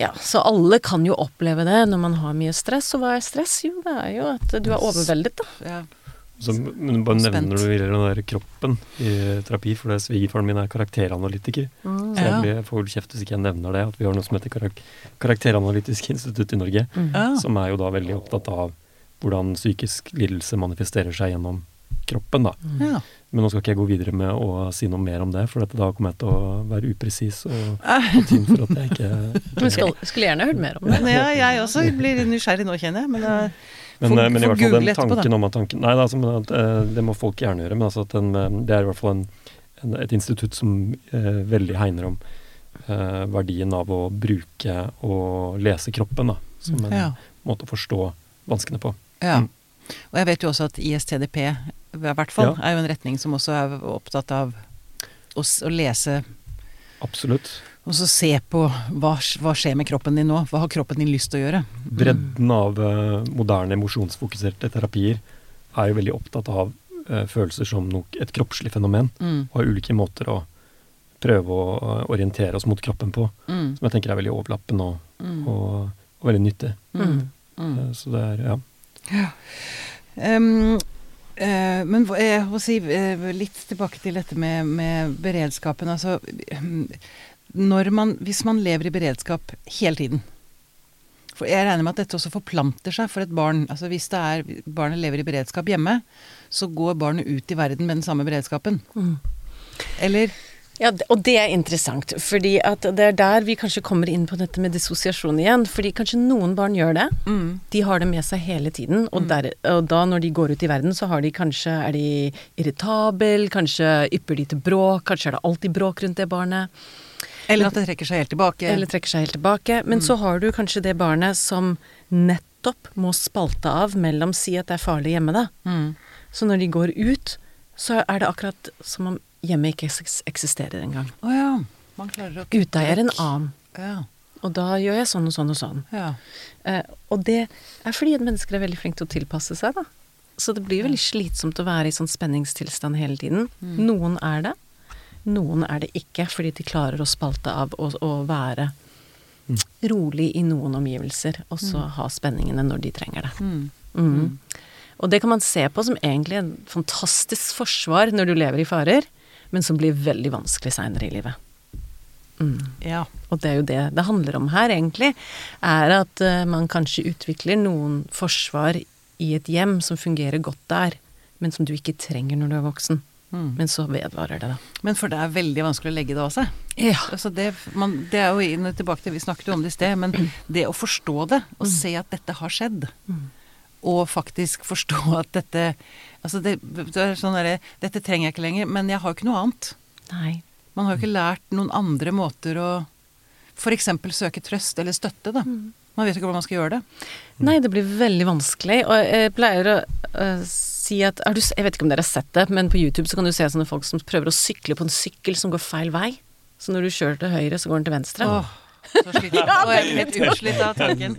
ja, så alle kan jo oppleve det når man har mye stress. Og hva er stress? Jo, det er jo at du er overveldet, da. Ja. Så, men bare Spent. nevner du videre den der kroppen i terapi, for det svigerfaren min er karakteranalytiker. Så jeg blir, får vel kjeft hvis ikke jeg nevner det, at vi har noe som heter karak Karakteranalytisk institutt i Norge. Mm. Som er jo da veldig opptatt av hvordan psykisk lidelse manifesterer seg gjennom kroppen, da. Mm. Men nå skal ikke jeg gå videre med å si noe mer om det, for dette da kommer jeg til å være upresis og få tyn for at jeg ikke Men skal, skulle gjerne hørt mer om det. Ja, jeg også blir nysgjerrig nå, kjenner jeg. Men det, Men, Får- eh, men i hvert fall den tanken om at tanken Nei, altså, men eh, det må folk gjerne gjøre, men altså at den, eh, det er i hvert fall en, en, et institutt som eh, veldig hegner om eh, verdien av å bruke og lese kroppen, da. Som en ja. måte å forstå vanskene på. Ja. Mm. Og jeg vet jo også at ISTDP i hvert fall Ja. er jo en retning som også er opptatt av å, å lese Absolutt. Og så se på hva, hva skjer med kroppen din nå. Hva har kroppen din lyst til å gjøre? Bredden av uh, moderne emosjonsfokuserte terapier er jo veldig opptatt av uh, følelser som nok et kroppslig fenomen, Mm. og har ulike måter å prøve å uh, orientere oss mot kroppen på, Mm. som jeg tenker er veldig overlappende og, Mm. og, og veldig nyttig. Mm. Mm. Så det er, ja. Um, eh, men jeg må si litt tilbake til dette med, med beredskapen. Altså mm, man, Hvis man lever i beredskap hele tiden For jeg regner med at dette også forplanter seg for et barn. Altså Hvis det er, barnet lever i beredskap hjemme, så går barnet ut i verden med den samme beredskapen. Mm. Eller Ja, og det er interessant, fordi at det er der vi kanskje kommer inn på dette med dissosiasjon igjen. Fordi kanskje noen barn gjør det. mm, De har det med seg hele tiden, og, der, og da når de går ut i verden, så har de kanskje, er de irritabel, kanskje ypper de til bråk, kanskje er det alltid bråk rundt det barnet. Eller at det trekker seg helt tilbake. Eller trekker seg helt tilbake. Men så har du kanskje det barnet som nettopp må spalte av mellom si at det er farlig hjemme, da. mm, Så når de går ut, så er det akkurat som om hjemmet ikke eksisterer engang. Å ja. Man klarer å Ute er en annen. Ja. Og da gjør jeg sånn og sånn og sånn. ja. Eh, og det er fordi mennesker er veldig flinke til å tilpasse seg, da. Så det blir veldig slitsomt å være i sånn spenningstilstand hele tiden. Noen er det, noen er det ikke, fordi de klarer å spalte av og, og være rolig i noen omgivelser, og så ha spenningene når de trenger det. Mm. Mm. Og det kan man se på som egentlig en fantastisk forsvar når du lever i farer, men som blir veldig vanskelig seinere i livet. Mm. Ja. Og det er jo det det handler om her, egentlig. Er at uh, man kanskje utvikler noen forsvar i et hjem som fungerer godt der, men som du ikke trenger når du er voksen. Mm. Men så vedvarer det, da. Men for det er veldig vanskelig å legge det av seg. Ja. Altså det, man, det er jo inn og tilbake til Vi snakket jo om det i sted, men det å forstå det, og se at dette har skjedd, Mm. og faktisk forstå at dette Altså det, det er sånn derre Dette trenger jeg ikke lenger, men jeg har jo ikke noe annet. Nei. Man har jo ikke lært noen andre måter å f.eks. søke trøst eller støtte, da. Man vet jo ikke hvordan man skal gjøre det. Nei, det blir veldig vanskelig. Og jeg pleier å øh, si at er du, Jeg vet ikke om dere har sett det, men på YouTube så kan du se sånne folk som prøver å sykle på en sykkel som går feil vei. Så når du kjører til høyre, så går den til venstre. Åh, så sliten. Og jeg helt utslitt av tanken.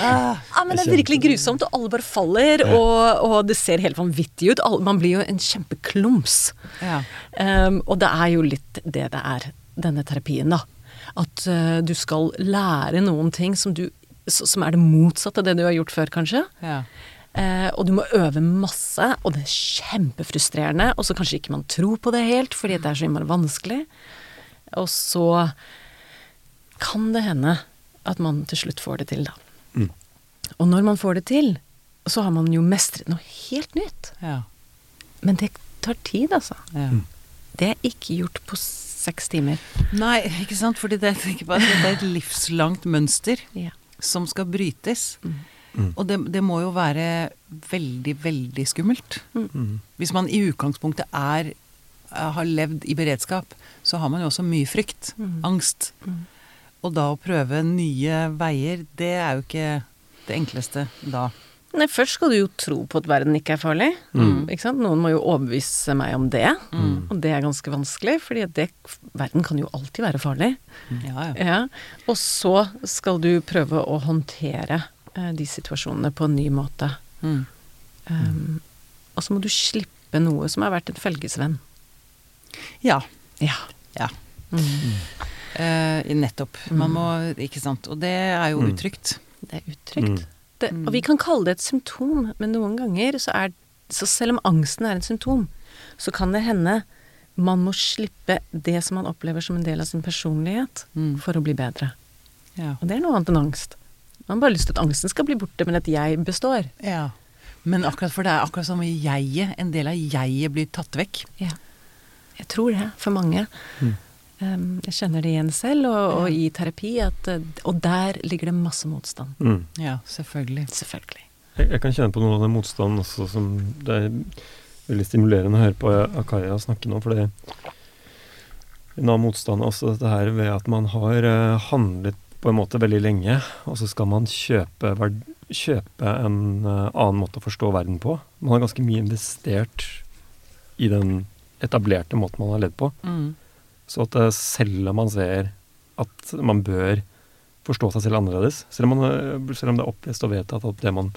Ah, Ja, men det er virkelig grusomt, og alle bare faller, og, og det ser helt vanvittig ut. Man blir jo en kjempeklums. ja. Um, og det er jo litt det det er, denne terapien, da. At uh, du skal lære noen ting som, du, som er det motsatte av det du har gjort før, kanskje. ja. Eh, og du må øve masse, og det er kjempefrustrerende. Og så kanskje ikke man tror på det helt, fordi det er så innmari vanskelig. Og så kan det hende at man til slutt får det til, da. Mm. Og når man får det til, så har man jo mestret noe helt nytt. ja. Men det tar tid, altså. ja. Det er ikke gjort på seks timer. Nei, ikke sant. Fordi det, jeg tenker på at dette er et livslangt mønster Ja. som skal brytes. Mm. Mm. Og det, det må jo være veldig, veldig skummelt. Mm. Hvis man i utgangspunktet er har levd i beredskap, så har man jo også mye frykt. Mm. Angst. Mm. Og da å prøve nye veier, det er jo ikke det enkleste da. Nei, først skal du jo tro på at verden ikke er farlig. Mm. Ikke sant? Noen må jo overbevise meg om det. Mm. Og det er ganske vanskelig, fordi det, verden kan jo alltid være farlig. Ja, ja. Ja. Og så skal du prøve å håndtere eh, de situasjonene på en ny måte. Mm. Um, og så må du slippe noe som har vært en følgesvenn. ja. Ja. Ja. Mm. Uh, nettopp. Man må Ikke sant. Og det er jo Mm. utrygt. Det er utrygt. Mm. Det, og vi kan kalle det et symptom, men noen ganger så er Så selv om angsten er et symptom, så kan det hende man må slippe det som man opplever som en del av sin personlighet, Mm. for å bli bedre. Ja. Og det er noe annet enn angst. Man har bare lyst til at angsten skal bli borte, men at jeg består. ja. Men akkurat for det er akkurat som jeget. En del av jeget blir tatt vekk. Ja. Jeg tror det, for mange. Mm. Um, jeg kjenner det igjen selv, og, og i terapi, at, eh, og der ligger det masse motstand. Mm. Ja, selvfølgelig. Selvfølgelig. Jeg, jeg kan kjenne på noe av den motstanden også som Det er veldig stimulerende å høre på Akaya snakke nå, for det En annen motstand er også dette her ved at man har eh, handlet på en måte veldig lenge, og så skal man kjøpe, kjøpe en eh, annen måte å forstå verden på. Man har ganske mye investert i den etablerte måten man har levd på. Mm. Så at eh, selv om man ser at man bør forstå seg selv annerledes, selv om, man, eh, selv om det er opplest og vedtatt at det man,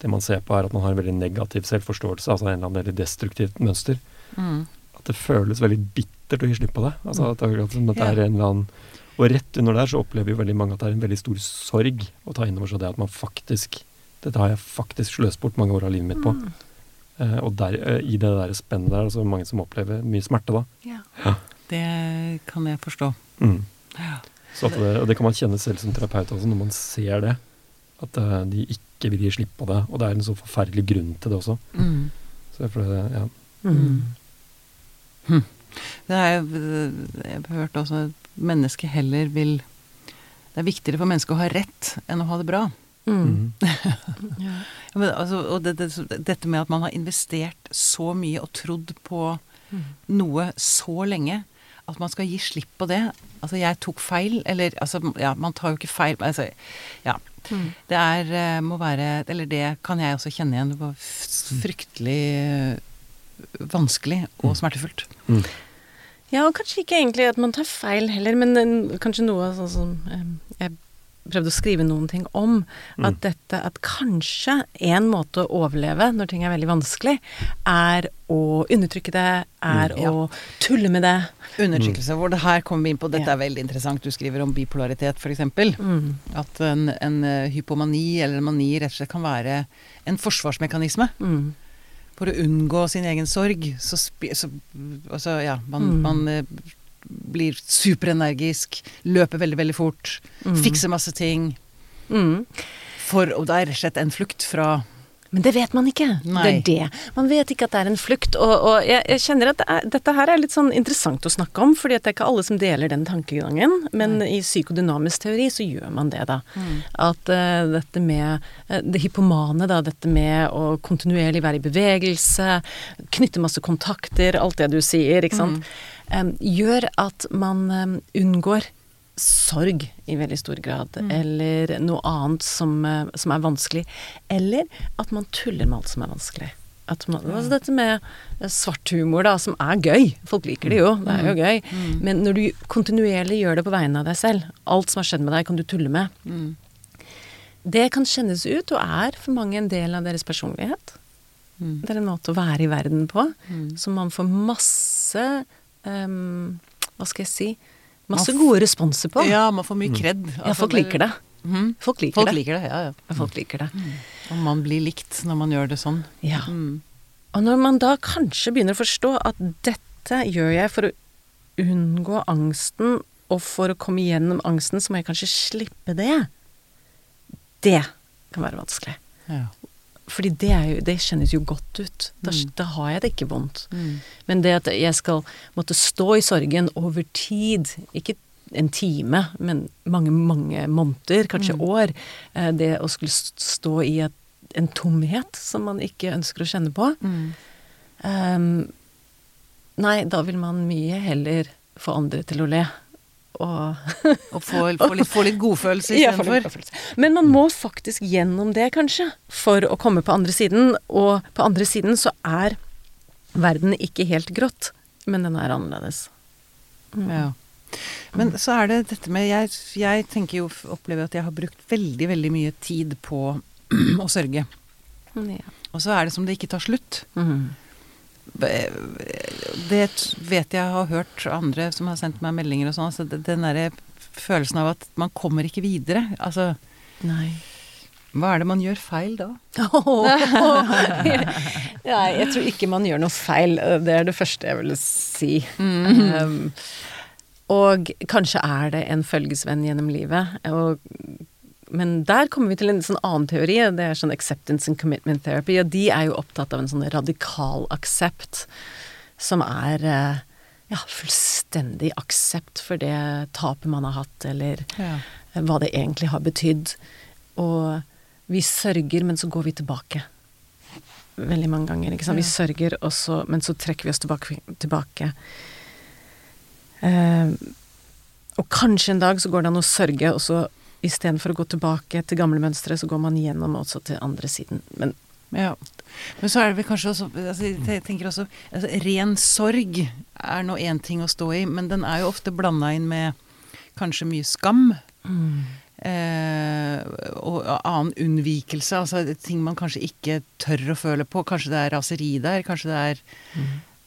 det man ser på er at man har en veldig negativ selvforståelse, altså en eller annen veldig destruktivt mønster, Mm. at det føles veldig bittert å gi slipp på det. Altså er at det er en eller annen Og rett under der så opplever jo veldig mange at det er en veldig stor sorg å ta inn over seg det at man faktisk Dette har jeg faktisk sløst bort mange år av livet mitt på. Mm. Uh, og der, uh, i det der spennet der er det så mange som opplever mye smerte da. Ja. Det kan jeg forstå. Mm. Ja. Så at det, og det kan man kjenne selv som terapeut også, når man ser det. At uh, de ikke vil gi slipp på det. Og det er en så forferdelig grunn til det også. Mm. Så for det, ja. Mm. Det er, jeg har hørt også at mennesket heller vil Det er viktigere for mennesket å ha rett enn å ha det bra. Mm. Mm. Ja. Men, altså, og det, det, dette med at man har investert så mye og trodd på Mm. noe så lenge at man skal gi slipp på det. Altså, jeg tok feil, eller altså, ja, man tar jo ikke feil altså, Ja. Mm. Det er, eh, må være Eller det kan jeg også kjenne igjen. Det var fryktelig vanskelig og Mm. smertefullt. Mm. Ja, og kanskje ikke egentlig at man tar feil heller, men kanskje noe sånn som eh, jeg prøvde å skrive noen ting om. At Mm. dette At kanskje en måte å overleve når ting er veldig vanskelig, er å undertrykke det, er Mm, ja. å tulle med det. Undertrykkelse. Hvor det her kommer vi inn på Dette Ja. er veldig interessant. Du skriver om bipolaritet, f.eks. Mm. At en, en eh, hypomani eller en mani rett og slett kan være en forsvarsmekanisme. Mm. For å unngå sin egen sorg. Så, så altså, ja, man, Mm. man eh, blir superenergisk, løper veldig, veldig fort, Mm. fikser masse ting. Mm. For, og det er rett og slett en flukt fra Men det vet man ikke. Nei. Det er det. Man vet ikke at det er en flukt. Og, og jeg, jeg kjenner at det er, dette her er litt sånn interessant å snakke om, fordi det er ikke alle som deler den tankegangen. Men i psykodynamisk teori så gjør man det, da. At uh, dette med uh, det hypomane, da, dette med å kontinuerlig være i bevegelse, knytte masse kontakter, alt det du sier, ikke sant, eh, gjør at man um, unngår sorg i veldig stor grad, eller noe annet som, eh, som er vanskelig. Eller at man tuller med alt som er vanskelig. At man, altså dette med eh, svart humor, da, som er gøy. Folk liker det jo, det er jo gøy. Men når du kontinuerlig gjør det på vegne av deg selv, alt som har skjedd med deg, kan du tulle med. Mm. Det kan kjennes ut, og er for mange en del av deres personlighet. Mm. Det er en måte å være i verden på, Mm. så man får masse um, Hva skal jeg si Masse gode responser på. Ja, man får mye kred. Ja, folk liker det. Mm. Folk liker Folk det. liker det, ja, ja. Folk liker det. Og man blir likt når man gjør det sånn. Ja. Mm. Og når man da kanskje begynner å forstå at dette gjør jeg for å unngå angsten, og for å komme gjennom angsten, så må jeg kanskje slippe det. Det kan være vanskelig. Ja. Fordi det, er jo, det kjennes jo godt ut. Da, Mm. da har jeg det ikke vondt. Mm. Men det at jeg skal måtte stå i sorgen over tid, ikke en time, men mange, mange måneder, kanskje Mm. år, eh, det å skulle stå i et, en tomhet som man ikke ønsker å kjenne på ehm, Nei, da vil man mye heller få andre til å le. Og Og få, få litt, få litt godfølelse Ja, for istedenfor. den. Men man må faktisk gjennom det, kanskje, for å komme på andre siden. Og på andre siden så er verden ikke helt grått, men den er annerledes. Ja. Men så er det dette med Jeg, jeg tenker jo, opplever at jeg har brukt veldig, veldig mye tid på å sørge. Ja. Og så er det som det ikke tar slutt. Mhm. Det vet jeg har hørt andre som har sendt meg meldinger og sånn. Altså den derre følelsen av at man kommer ikke videre. Altså, Nei. hva er det man gjør feil da? Nei, jeg tror ikke man gjør noe feil. Det er det første jeg ville si. Um, og kanskje er det en følgesvenn gjennom livet. Og, men der kommer vi til en sånn annen teori, det er sånn acceptance and commitment therapy. Og de er jo opptatt av en sånn radikal aksept, som er eh, ja, fullstendig aksept for det tapet man har hatt, eller Ja. hva det egentlig har betydd. Og vi sørger, men så går vi tilbake. Veldig mange ganger. ikke sant? Vi sørger, så, men så trekker vi oss tilbake. tilbake. Eh, og kanskje en dag så går det an å sørge, og så istedenfor å gå tilbake til gamle mønstre, så går man gjennom også til andre siden. Men Ja. Men så er det vel kanskje også altså, Jeg tenker også altså, Ren sorg er nå én ting å stå i, men den er jo ofte blanda inn med kanskje mye skam. Eh, og annen unnvikelse. Altså ting man kanskje ikke tør å føle på. Kanskje det er raseri der. Kanskje det er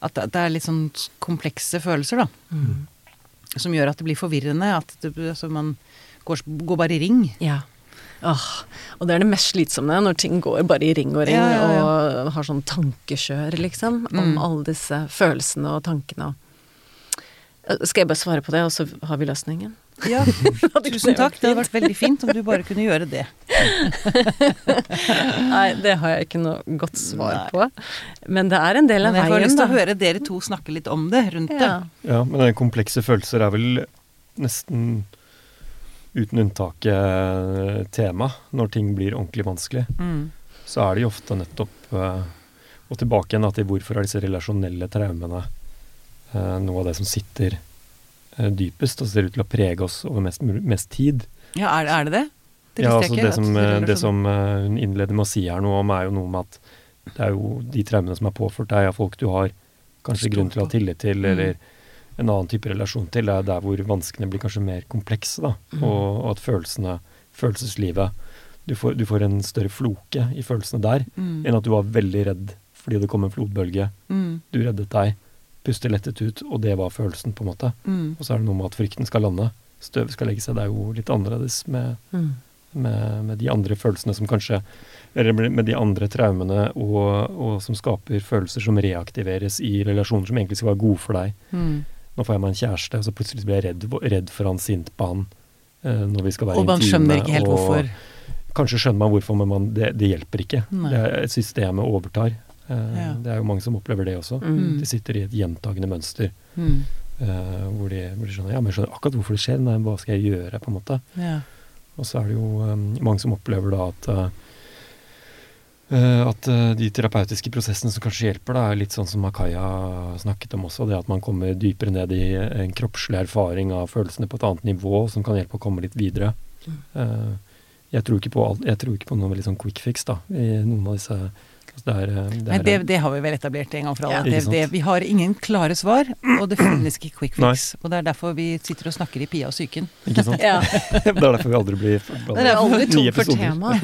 At det, er litt sånn komplekse følelser, da. Som gjør at det blir forvirrende. At det, altså, man går, går bare i ring. Ja. Åh, og det er det mest slitsomme, når ting går bare i ring og ring, Ja, ja, ja. og har sånn tankekjør, liksom, om Mm. alle disse følelsene og tankene. Eh, Skal jeg bare svare på det, og så har vi løsningen? Ja, tusen takk. Det hadde vært veldig fint om du bare kunne gjøre det. Nei, det har jeg ikke noe godt svar på. Men det er en del av Men jeg får lyst til å høre dere to snakke litt om det, rundt Ja. Ja, men det komplekse følelser er vel nesten uten unntak eh, tema når ting blir ordentlig vanskelig. Mm. Så er det jo ofte nettopp eh, Og tilbake igjen til hvorfor er disse relasjonelle traumene eh, noe av det som sitter eh, dypest og ser ut til å prege oss over mest, mest tid. Ja, er, er det det? Det ja, altså det som, det som hun innleder med å si her noe om, er jo noe med at det er jo de traumene som er påført deg av folk du har kanskje grunn til å ha tillit til, Mm. En annen type relasjon til. Det er der hvor vanskene blir kanskje mer komplekse, da. Mm. Og, og at følelsene følelseslivet. Du får, du får en større floke i følelsene der Mm. enn at du var veldig redd fordi det kom en flodbølge. Mm. Du reddet deg, puster lettet ut, og det var følelsen, på en måte. Mm. Og så er det noe med at frykten skal lande. Støv skal legge seg. Det er jo litt annerledes med, Mm. med, med de andre følelsene som kanskje Eller med de andre traumene og, og som skaper følelser som reaktiveres i relasjoner som egentlig skal være gode for deg. Nå får jeg meg en kjæreste, og så plutselig blir jeg redd, redd for han, sint på han. uh, når vi skal være Og man intime, skjønner ikke helt og hvorfor. Kanskje skjønner man hvorfor, men man, det, det hjelper ikke. Nei. Det er, systemet overtar. Uh, Ja. Det er jo mange som opplever det også. Mm. De sitter i et gjentagende mønster Mm. Uh, hvor, de, hvor de skjønner ja, men jeg skjønner akkurat hvorfor det skjer, nei, hva skal jeg gjøre? på en måte. Ja. Og så er det jo um, mange som opplever da at eh, eh, at eh, de terapeutiske prosessene som kanskje hjelper, da, er litt sånn som Makaya snakket om også. Det at man kommer dypere ned i en kroppslig erfaring av følelsene på et annet nivå, som kan hjelpe å komme litt videre. Eh, jeg, tror ikke på alt, tror ikke på noe veldig sånn quick fix da, i noen av disse altså det er, eh, det Nei, er, det, det har vi vel etablert en gang for alle. Ja. det, det, vi har ingen klare svar, og det finnes ikke quick Nei. fix. Og det er derfor vi sitter og snakker i Pia og psyken. Ikke sant? Ja. det er derfor vi aldri blir Det er aldri tom for tema.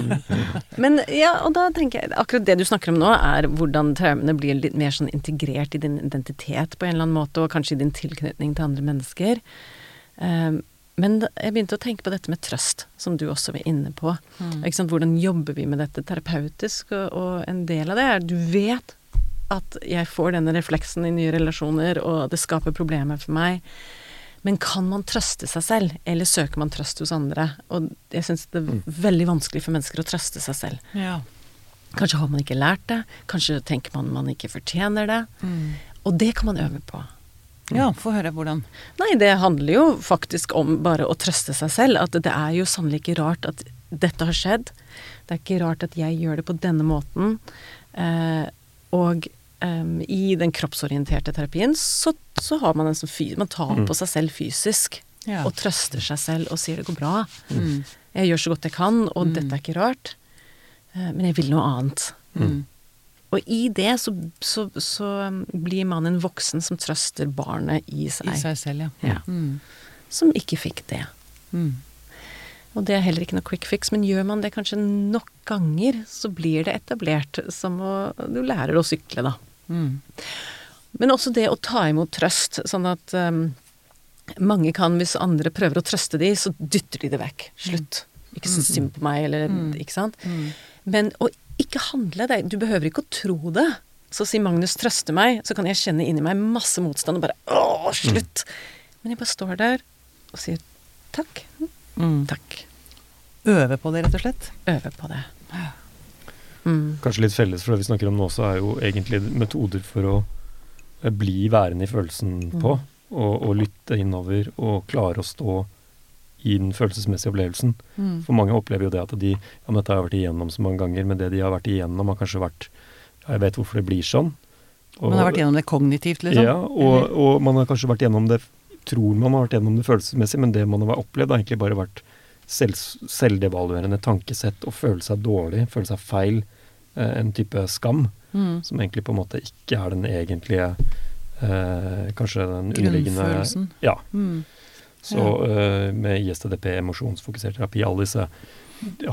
Men ja, og da tenker jeg akkurat det du snakker om nå, er hvordan traumene blir litt mer sånn integrert i din identitet på en eller annen måte, og kanskje i din tilknytning til andre mennesker. Um, men jeg begynte å tenke på dette med trøst, som du også var inne på. Ikke sant? Hvordan jobber vi med dette terapeutisk? Og, og en del av det er du vet at jeg får denne refleksen i nye relasjoner, og det skaper problemer for meg. Men kan man trøste seg selv, eller søker man trøst hos andre? Og jeg syns det er veldig vanskelig for mennesker å trøste seg selv. Ja. Kanskje har man ikke lært det, kanskje tenker man man ikke fortjener det. Og det kan man øve på. Ja, få høre hvordan. Nei, det handler jo faktisk om bare å trøste seg selv. At det er jo sannelig ikke rart at dette har skjedd. Det er ikke rart at jeg gjør det på denne måten. Eh, og em, i den kroppsorienterte terapien så, så har man en sånn fy... Man tar på seg selv fysisk. Ja. Og trøster seg selv og sier det går bra. Mm. Jeg gjør så godt jeg kan, og dette er ikke rart. Eh, men jeg vil noe annet. Mm. Og i det så, så, så um, blir man en voksen som trøster barnet i seg. I seg selv, ja. Ja. Mm. Som ikke fikk det. Mm. Og det er heller ikke noe quick fix, men gjør man det kanskje nok ganger, så blir det etablert som å Du lærer å sykle, da. Mm. Men også det å ta imot trøst, sånn at um, mange kan, hvis andre prøver å trøste de, så dytter de det vekk. Slutt. Ikke så synd på meg, eller Ikke sant? Men å ikke handle det Du behøver ikke å tro det. Så sier Magnus 'trøste meg', så kan jeg kjenne inni meg masse motstand og bare 'Å, slutt'. Men jeg bare står der og sier takk. Mm. Takk. Øve på det, rett og slett. Øve på det. Mm. Kanskje litt felles for det vi snakker om nå også, er jo egentlig metoder for å eh, bli værende i følelsen på, og, og lytte innover, og klare å stå i den følelsesmessige opplevelsen. Mm. For mange opplever jo det at de Ja, men dette har jeg vært igjennom så mange ganger, men det de har vært igjennom, har kanskje vært Ja, jeg vet hvorfor det blir sånn. Og- Man har vært gjennom det kognitivt, liksom. Ja, og, og man har kanskje vært gjennom det Tror man har vært gjennom det følelsesmessig, men det man har opplevd, har egentlig bare vært selv, selvdevaluerende tankesett og føle seg dårlig, føle seg feil. Eh, en type skam Mm. som egentlig på en måte ikke er den egentlige eh, Kanskje den underliggende Grunnfølelsen. Ja. Mm. Så eh, med ISTDP, emosjonsfokusert terapi, alle disse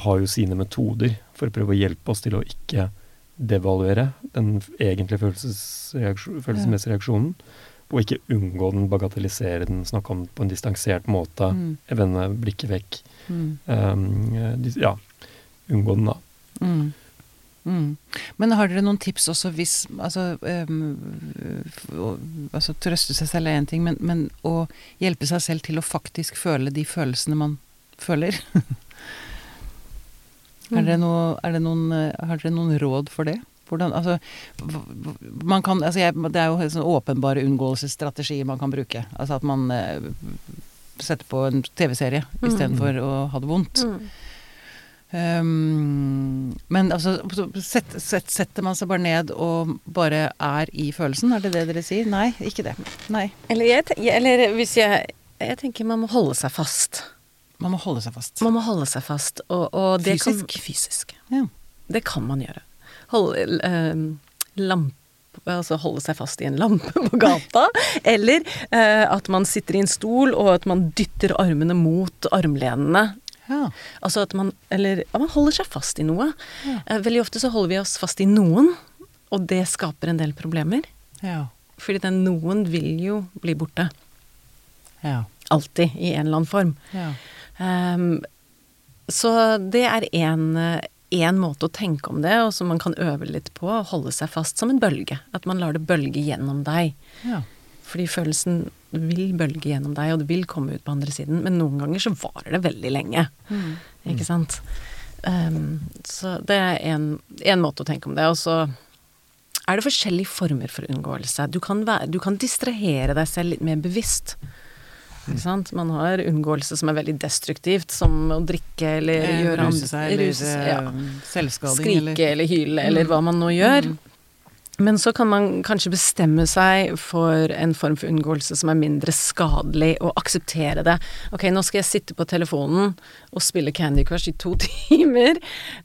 har jo sine metoder for å prøve å hjelpe oss til å ikke devaluere den egentlige følelsesreaksjon, følelsesmessige reaksjonen. Og ikke unngå den, bagatellisere den, snakke om den på en distansert måte. Mm. Vende blikket vekk. Mm. Um, ja, unngå den, da. Mm. Mm. Men har dere noen tips også hvis Altså, um, å- altså trøste seg selv er én ting, men, men å hjelpe seg selv til å faktisk føle de følelsene man føler? er, det noe, er det noen, har dere noen råd for det? Hvordan, altså, man kan, altså jeg, det er jo sånn åpenbare unngåelsesstrategier man kan bruke. Altså at man eh, setter på en TV-serie Mm. istedenfor å ha det vondt. Mm. Um, men altså, set, sett, setter man seg bare ned og bare er i følelsen? Er det det dere sier? Nei, ikke det. Nei. Eller, jeg, eller hvis jeg Jeg tenker man må holde seg fast. Man må holde seg fast. Man må holde seg fast. Og, og det Fysisk? Kan, fysisk. Ja. Det kan man gjøre. Holde, eh, lamp, altså holde seg fast i en lampe på gata. eller eh, at man sitter i en stol, og at man dytter armene mot armlenene. Ja. Altså at man Eller at man holder seg fast i noe. Ja. Veldig ofte så holder vi oss fast i noen, og det skaper en del problemer. Ja. Fordi den noen vil jo bli borte. Ja. Alltid, i en eller annen form. Ja. Um, så det er én måte å tenke om det, og som man kan øve litt på. Holde seg fast som en bølge. At man lar det bølge gjennom deg. ja. Fordi følelsen vil bølge gjennom deg, og det vil komme ut på andre siden. Men noen ganger så varer det veldig lenge. Ikke sant? Um, så det er én måte å tenke om det. Og så er det forskjellige former for unngåelse. Du kan, være, du kan distrahere deg selv litt mer bevisst. Ikke sant? Man har unngåelse som er veldig destruktivt, som å drikke eller gjøre Ruse seg, eller ja. eh, selvskading, Skrike eller eller hyle, eller hva man nå gjør. Men så kan man kanskje bestemme seg for en form for unngåelse som er mindre skadelig, og akseptere det. Ok, nå skal jeg sitte på telefonen og spille Candy Crush i to timer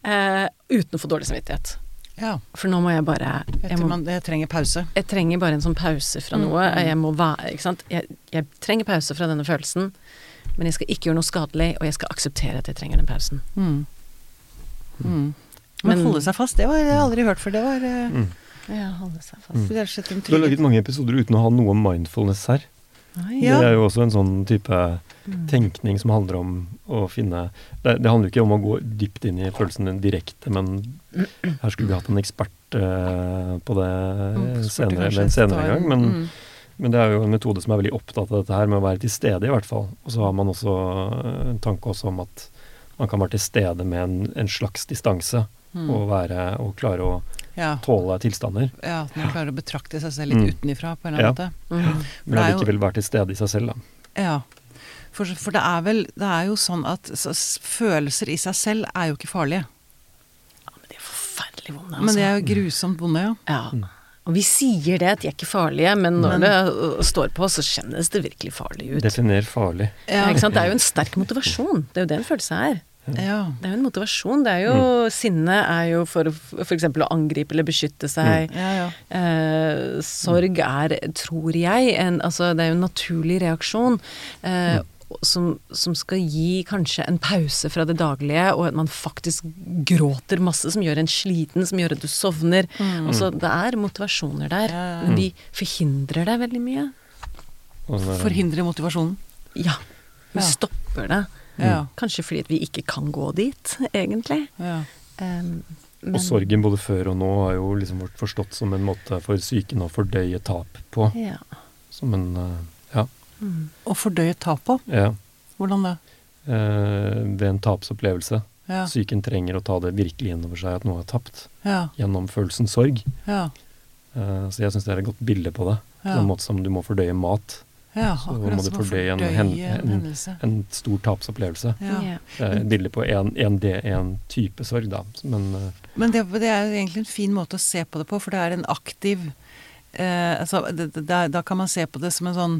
eh, uten å få dårlig samvittighet. Ja. For nå må jeg bare Jeg, må, man, jeg trenger pause. jeg trenger bare en sånn pause fra noe. Jeg må være Ikke sant. Jeg, jeg trenger pause fra denne følelsen, men jeg skal ikke gjøre noe skadelig, og jeg skal akseptere at jeg trenger den pausen. Mm. Mm. Men, Men- holde seg fast, det har jeg aldri hørt før. Det var eh, Mm. Ja, holde seg fast. en Du har laget mange episoder uten å ha noe mindfulness her. Oi. Ja. Det er jo også en sånn type Mm. tenkning som handler om å finne Det, det handler ikke om å gå dypt inn i følelsen din direkte, men her skulle vi hatt en ekspert uh, på det Mm, senere, eller en senere gang. Men, mm. men det er jo en metode som er veldig opptatt av dette her med å være til stede, i hvert fall. Og så har man også eh, en tanke også om at man kan være til stede med en, en slags distanse, Mm. og være og klare å ja. tåle tilstander. ja, at man klarer å betrakte seg selv litt Mm. utenifra på en eller annen måte. Mm. Men er allikevel være til stede i seg selv, da. Ja. For, for det er vel Det er jo sånn at så, følelser i seg selv er jo ikke farlige. Ja, men de er forferdelig vonde, altså. Men de er jo grusomt vonde, ja. Ja. Mm. Og vi sier det, at de er ikke farlige, men når Men- det uh, står på, så kjennes det virkelig farlig ut. Definer farlig. Ja, ikke sant? Det er jo en sterk motivasjon. Det er jo det en følelse er. Ja. Det er jo en motivasjon. Det er jo Sinne er jo for f.eks. å angripe eller beskytte seg. ja, ja. Eh, sorg er, tror jeg, en, altså, det er jo en naturlig reaksjon. Eh, som, som skal gi kanskje en pause fra det daglige, og at man faktisk gråter masse, som gjør en sliten, som gjør at du sovner. Altså, det er motivasjoner der, Ja, ja, ja. men de forhindrer deg veldig mye. Og sånn der- Forhindre motivasjonen. Ja. Vi Ja. stopper det. Ja. Kanskje fordi at vi ikke kan gå dit, egentlig. ja. Um, men- Og sorgen både før og nå har jo liksom vært forstått som en måte for psyken å fordøye tap på. Ja. Som en eh, ja, Mm. Å fordøye tap på. ja Hvordan det? eh, ved en tapsopplevelse. Ja. Psyken trenger å ta det virkelig innover seg at noe er tapt, Ja. gjennom følelsen sorg. Ja. Eh, så jeg syns det er et godt bilde på det. På Ja. en måte som du må fordøye mat. Ja. Så må du fordøye en en en-. En stor tapsopplevelse. Ja. Er et på en, D1-type sorg, da. Men eh, Men det, det er egentlig en fin måte å se på det på, for det er en aktiv eh, altså, det, det, da- Da kan man se på det som en sånn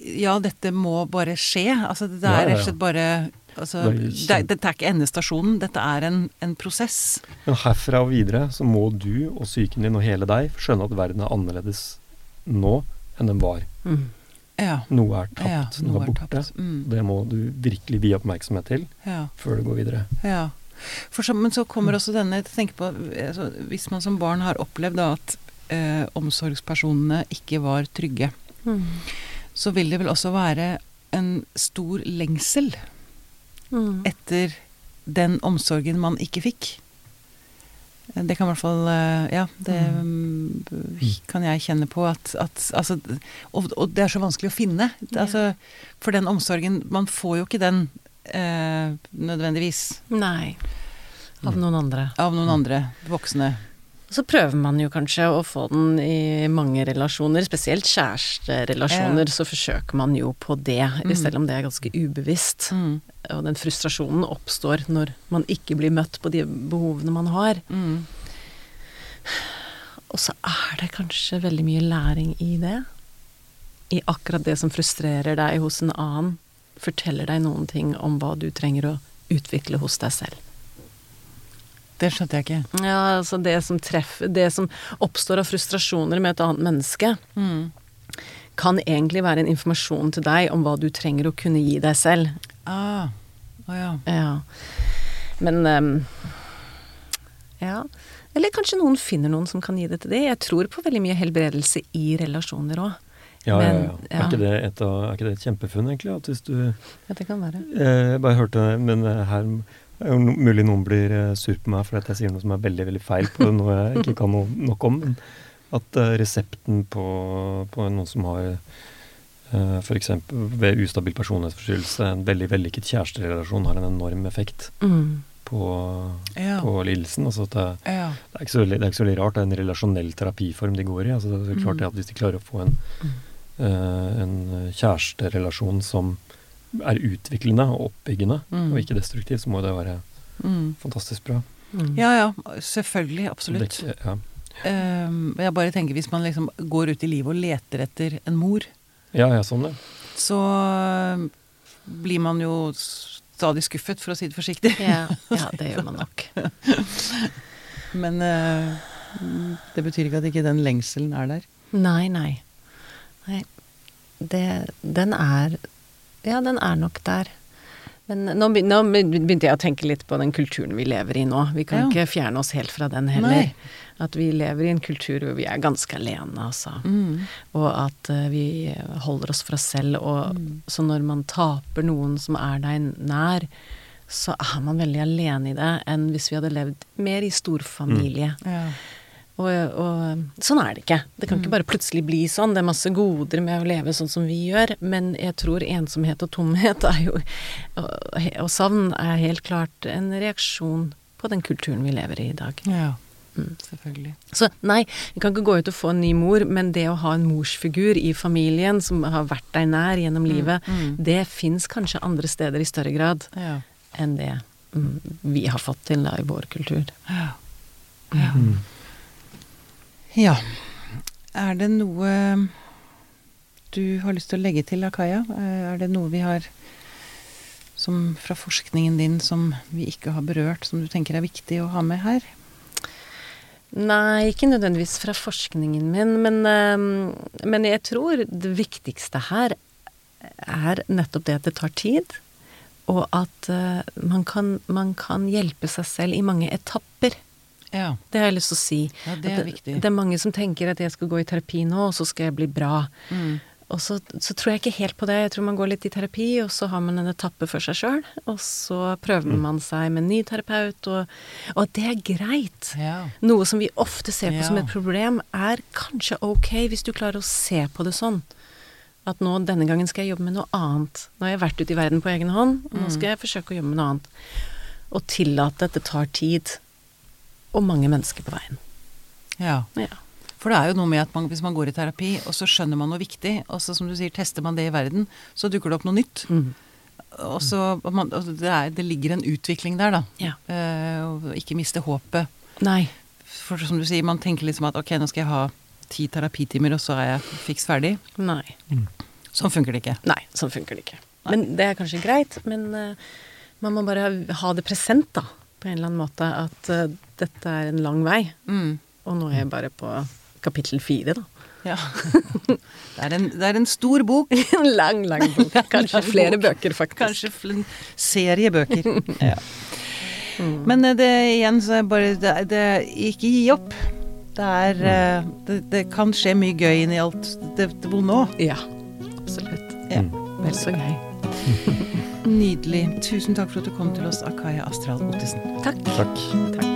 Ja, dette må bare skje. Altså, det er rett og slett bare altså, Dette er ikke endestasjonen, dette er en, en prosess. Men herfra og videre så må du og psyken din og hele deg skjønne at verden er annerledes nå enn den var. Mm. Ja. Noe er tapt, ja noe er borte. tapt. Mm. Det må du virkelig vie oppmerksomhet til Ja. før du går videre. Ja. For så, men så kommer også denne tenk på, altså, Hvis man som barn har opplevd da, at eh, omsorgspersonene ikke var trygge, Mm. så vil det vel også være en stor lengsel Mm. etter den omsorgen man ikke fikk. Det kan i hvert fall eh, Ja, det mm, kan jeg kjenne på at, at altså, og, og det er så vanskelig å finne. Altså, for den omsorgen Man får jo ikke den eh, nødvendigvis Nei. Av noen andre. av noen andre voksne. Så prøver man jo kanskje å få den i mange relasjoner, spesielt kjæresterelasjoner, Ja. så forsøker man jo på det, Mm. selv om det er ganske ubevisst. Mm. Og den frustrasjonen oppstår når man ikke blir møtt på de behovene man har. Mm. Og så er det kanskje veldig mye læring i det. I akkurat det som frustrerer deg hos en annen, forteller deg noen ting om hva du trenger å utvikle hos deg selv. Det skjønte jeg ikke. Ja, altså det som treffer Det som oppstår av frustrasjoner med et annet menneske, Mm. kan egentlig være en informasjon til deg om hva du trenger å kunne gi deg selv. Ah, Oh, ja. Ja. Men um, Ja. Eller kanskje noen finner noen som kan gi det til det. Jeg tror på veldig mye helbredelse i relasjoner òg. Ja, Men, ja, ja. Er, ikke det et av, er ikke det et kjempefunn, egentlig? At hvis du Ja, det kan være. eh, Jeg bare hørte Men eh, her er mulig noen blir eh, sur på meg fordi jeg sier noe som er veldig, veldig feil på noe jeg ikke kan nok om. Men at eh, resepten på, på noen som har uh, f.eks. ved ustabil personlighetsforstyrrelse en veldig vellykket kjæresterelasjon har en enorm effekt Mm. på, Ja. på lidelsen. Altså det, ja. det, er så det er ikke så veldig rart. Det er en relasjonell terapiform de går i. Altså det er klart Mm. at Hvis de klarer å få en, eh, en kjæresterelasjon som er utviklende og oppbyggende, Mm. og ikke destruktiv, så må det være Mm. fantastisk bra. Mm. Ja ja, selvfølgelig. Absolutt. Det, ja. Um, jeg bare tenker hvis man liksom går ut i livet og leter etter en mor, ja, ja, sånn det. så øh, blir man jo stadig skuffet, for å si det forsiktig. Ja, ja, det gjør man nok. Men uh, det betyr ikke at ikke den lengselen er der. Nei, nei. Nei. Det, den er Ja, den er nok der. Men nå, begynte jeg å tenke litt på den kulturen vi lever i nå. Vi kan Ja. ikke fjerne oss helt fra den heller. Nei. At vi lever i en kultur hvor vi er ganske alene, altså. Mm. Og at eh, vi holder oss for oss selv. Og Mm. så når man taper noen som er deg nær, så er man veldig alene i det enn hvis vi hadde levd mer i storfamilie. Ja. Og, og sånn er det ikke. Det kan Mm. ikke bare plutselig bli sånn. Det er masse goder med å leve sånn som vi gjør, men jeg tror ensomhet og tomhet er jo Og, og savn er helt klart en reaksjon på den kulturen vi lever i i dag. ja. Mm. Selvfølgelig. Så nei, vi kan ikke gå ut og få en ny mor, men det å ha en morsfigur i familien som har vært deg nær gjennom livet, Mm. det fins kanskje andre steder i større grad Ja. enn det mm, vi har fått til da i vår kultur. Ja. Ja. Ja. Er det noe du har lyst til å legge til, Akaya? Er det noe vi har som fra forskningen din som vi ikke har berørt, som du tenker er viktig å ha med her? Nei, ikke nødvendigvis fra forskningen min, men, ehm, men jeg tror det viktigste her er nettopp det at det tar tid, og at eh, man, kan, man kan hjelpe seg selv i mange etapper. Ja. Det har jeg lyst til å si. Ja, det er det. Det er mange som tenker at jeg skal gå i terapi nå, og så skal jeg bli bra. Mm. Og så, så tror jeg ikke helt på det. Jeg tror man går litt i terapi, og så har man en etappe for seg sjøl. Og så prøver man seg med en ny terapeut, og, og det er greit. Ja. Noe som vi ofte ser på som et problem, er kanskje ok hvis du klarer å se på det sånn. At nå, denne gangen skal jeg jobbe med noe annet. Nå har jeg vært ute i verden på egen hånd, og nå skal jeg forsøke å jobbe med noe annet. Og tillate at det tar tid, og mange mennesker på veien. ja. Ja. For det er jo noe med at man, hvis man går i terapi, og så skjønner man noe viktig, og så som du sier, tester man det i verden, så dukker det opp noe nytt. Mm. Og så man, og det, er, det ligger en utvikling der, da. Ja. Eh, ikke miste håpet. Nei. For som du sier, man tenker liksom at ok, nå skal jeg ha ti terapitimer, og så er jeg fiks ferdig. Nei. Sånn funker det ikke. Nei, sånn funker det ikke. Men det er kanskje greit, men uh, man må bare ha det present, da. På en eller annen måte. At uh, dette er en lang vei. Mm. Og nå er jeg bare på kapittel fire, da. Ja. det, er en, det er en stor bok. en lang, lang bok. Kanskje Lang flere bok. bøker, faktisk. Kanskje en serie bøker. ja. Men eh, det igjen så bare det, det, Ikke gi opp. Det er eh, det, kan skje mye gøy inni alt det, det vonde òg. Ja, absolutt. Ja. Vel så gøy. Nydelig. Tusen takk for at du kom til oss, Akaya Astral Ottesen. Takk. Takk. Takk.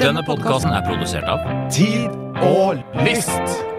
Denne podkasten er produsert av Tid og lyst.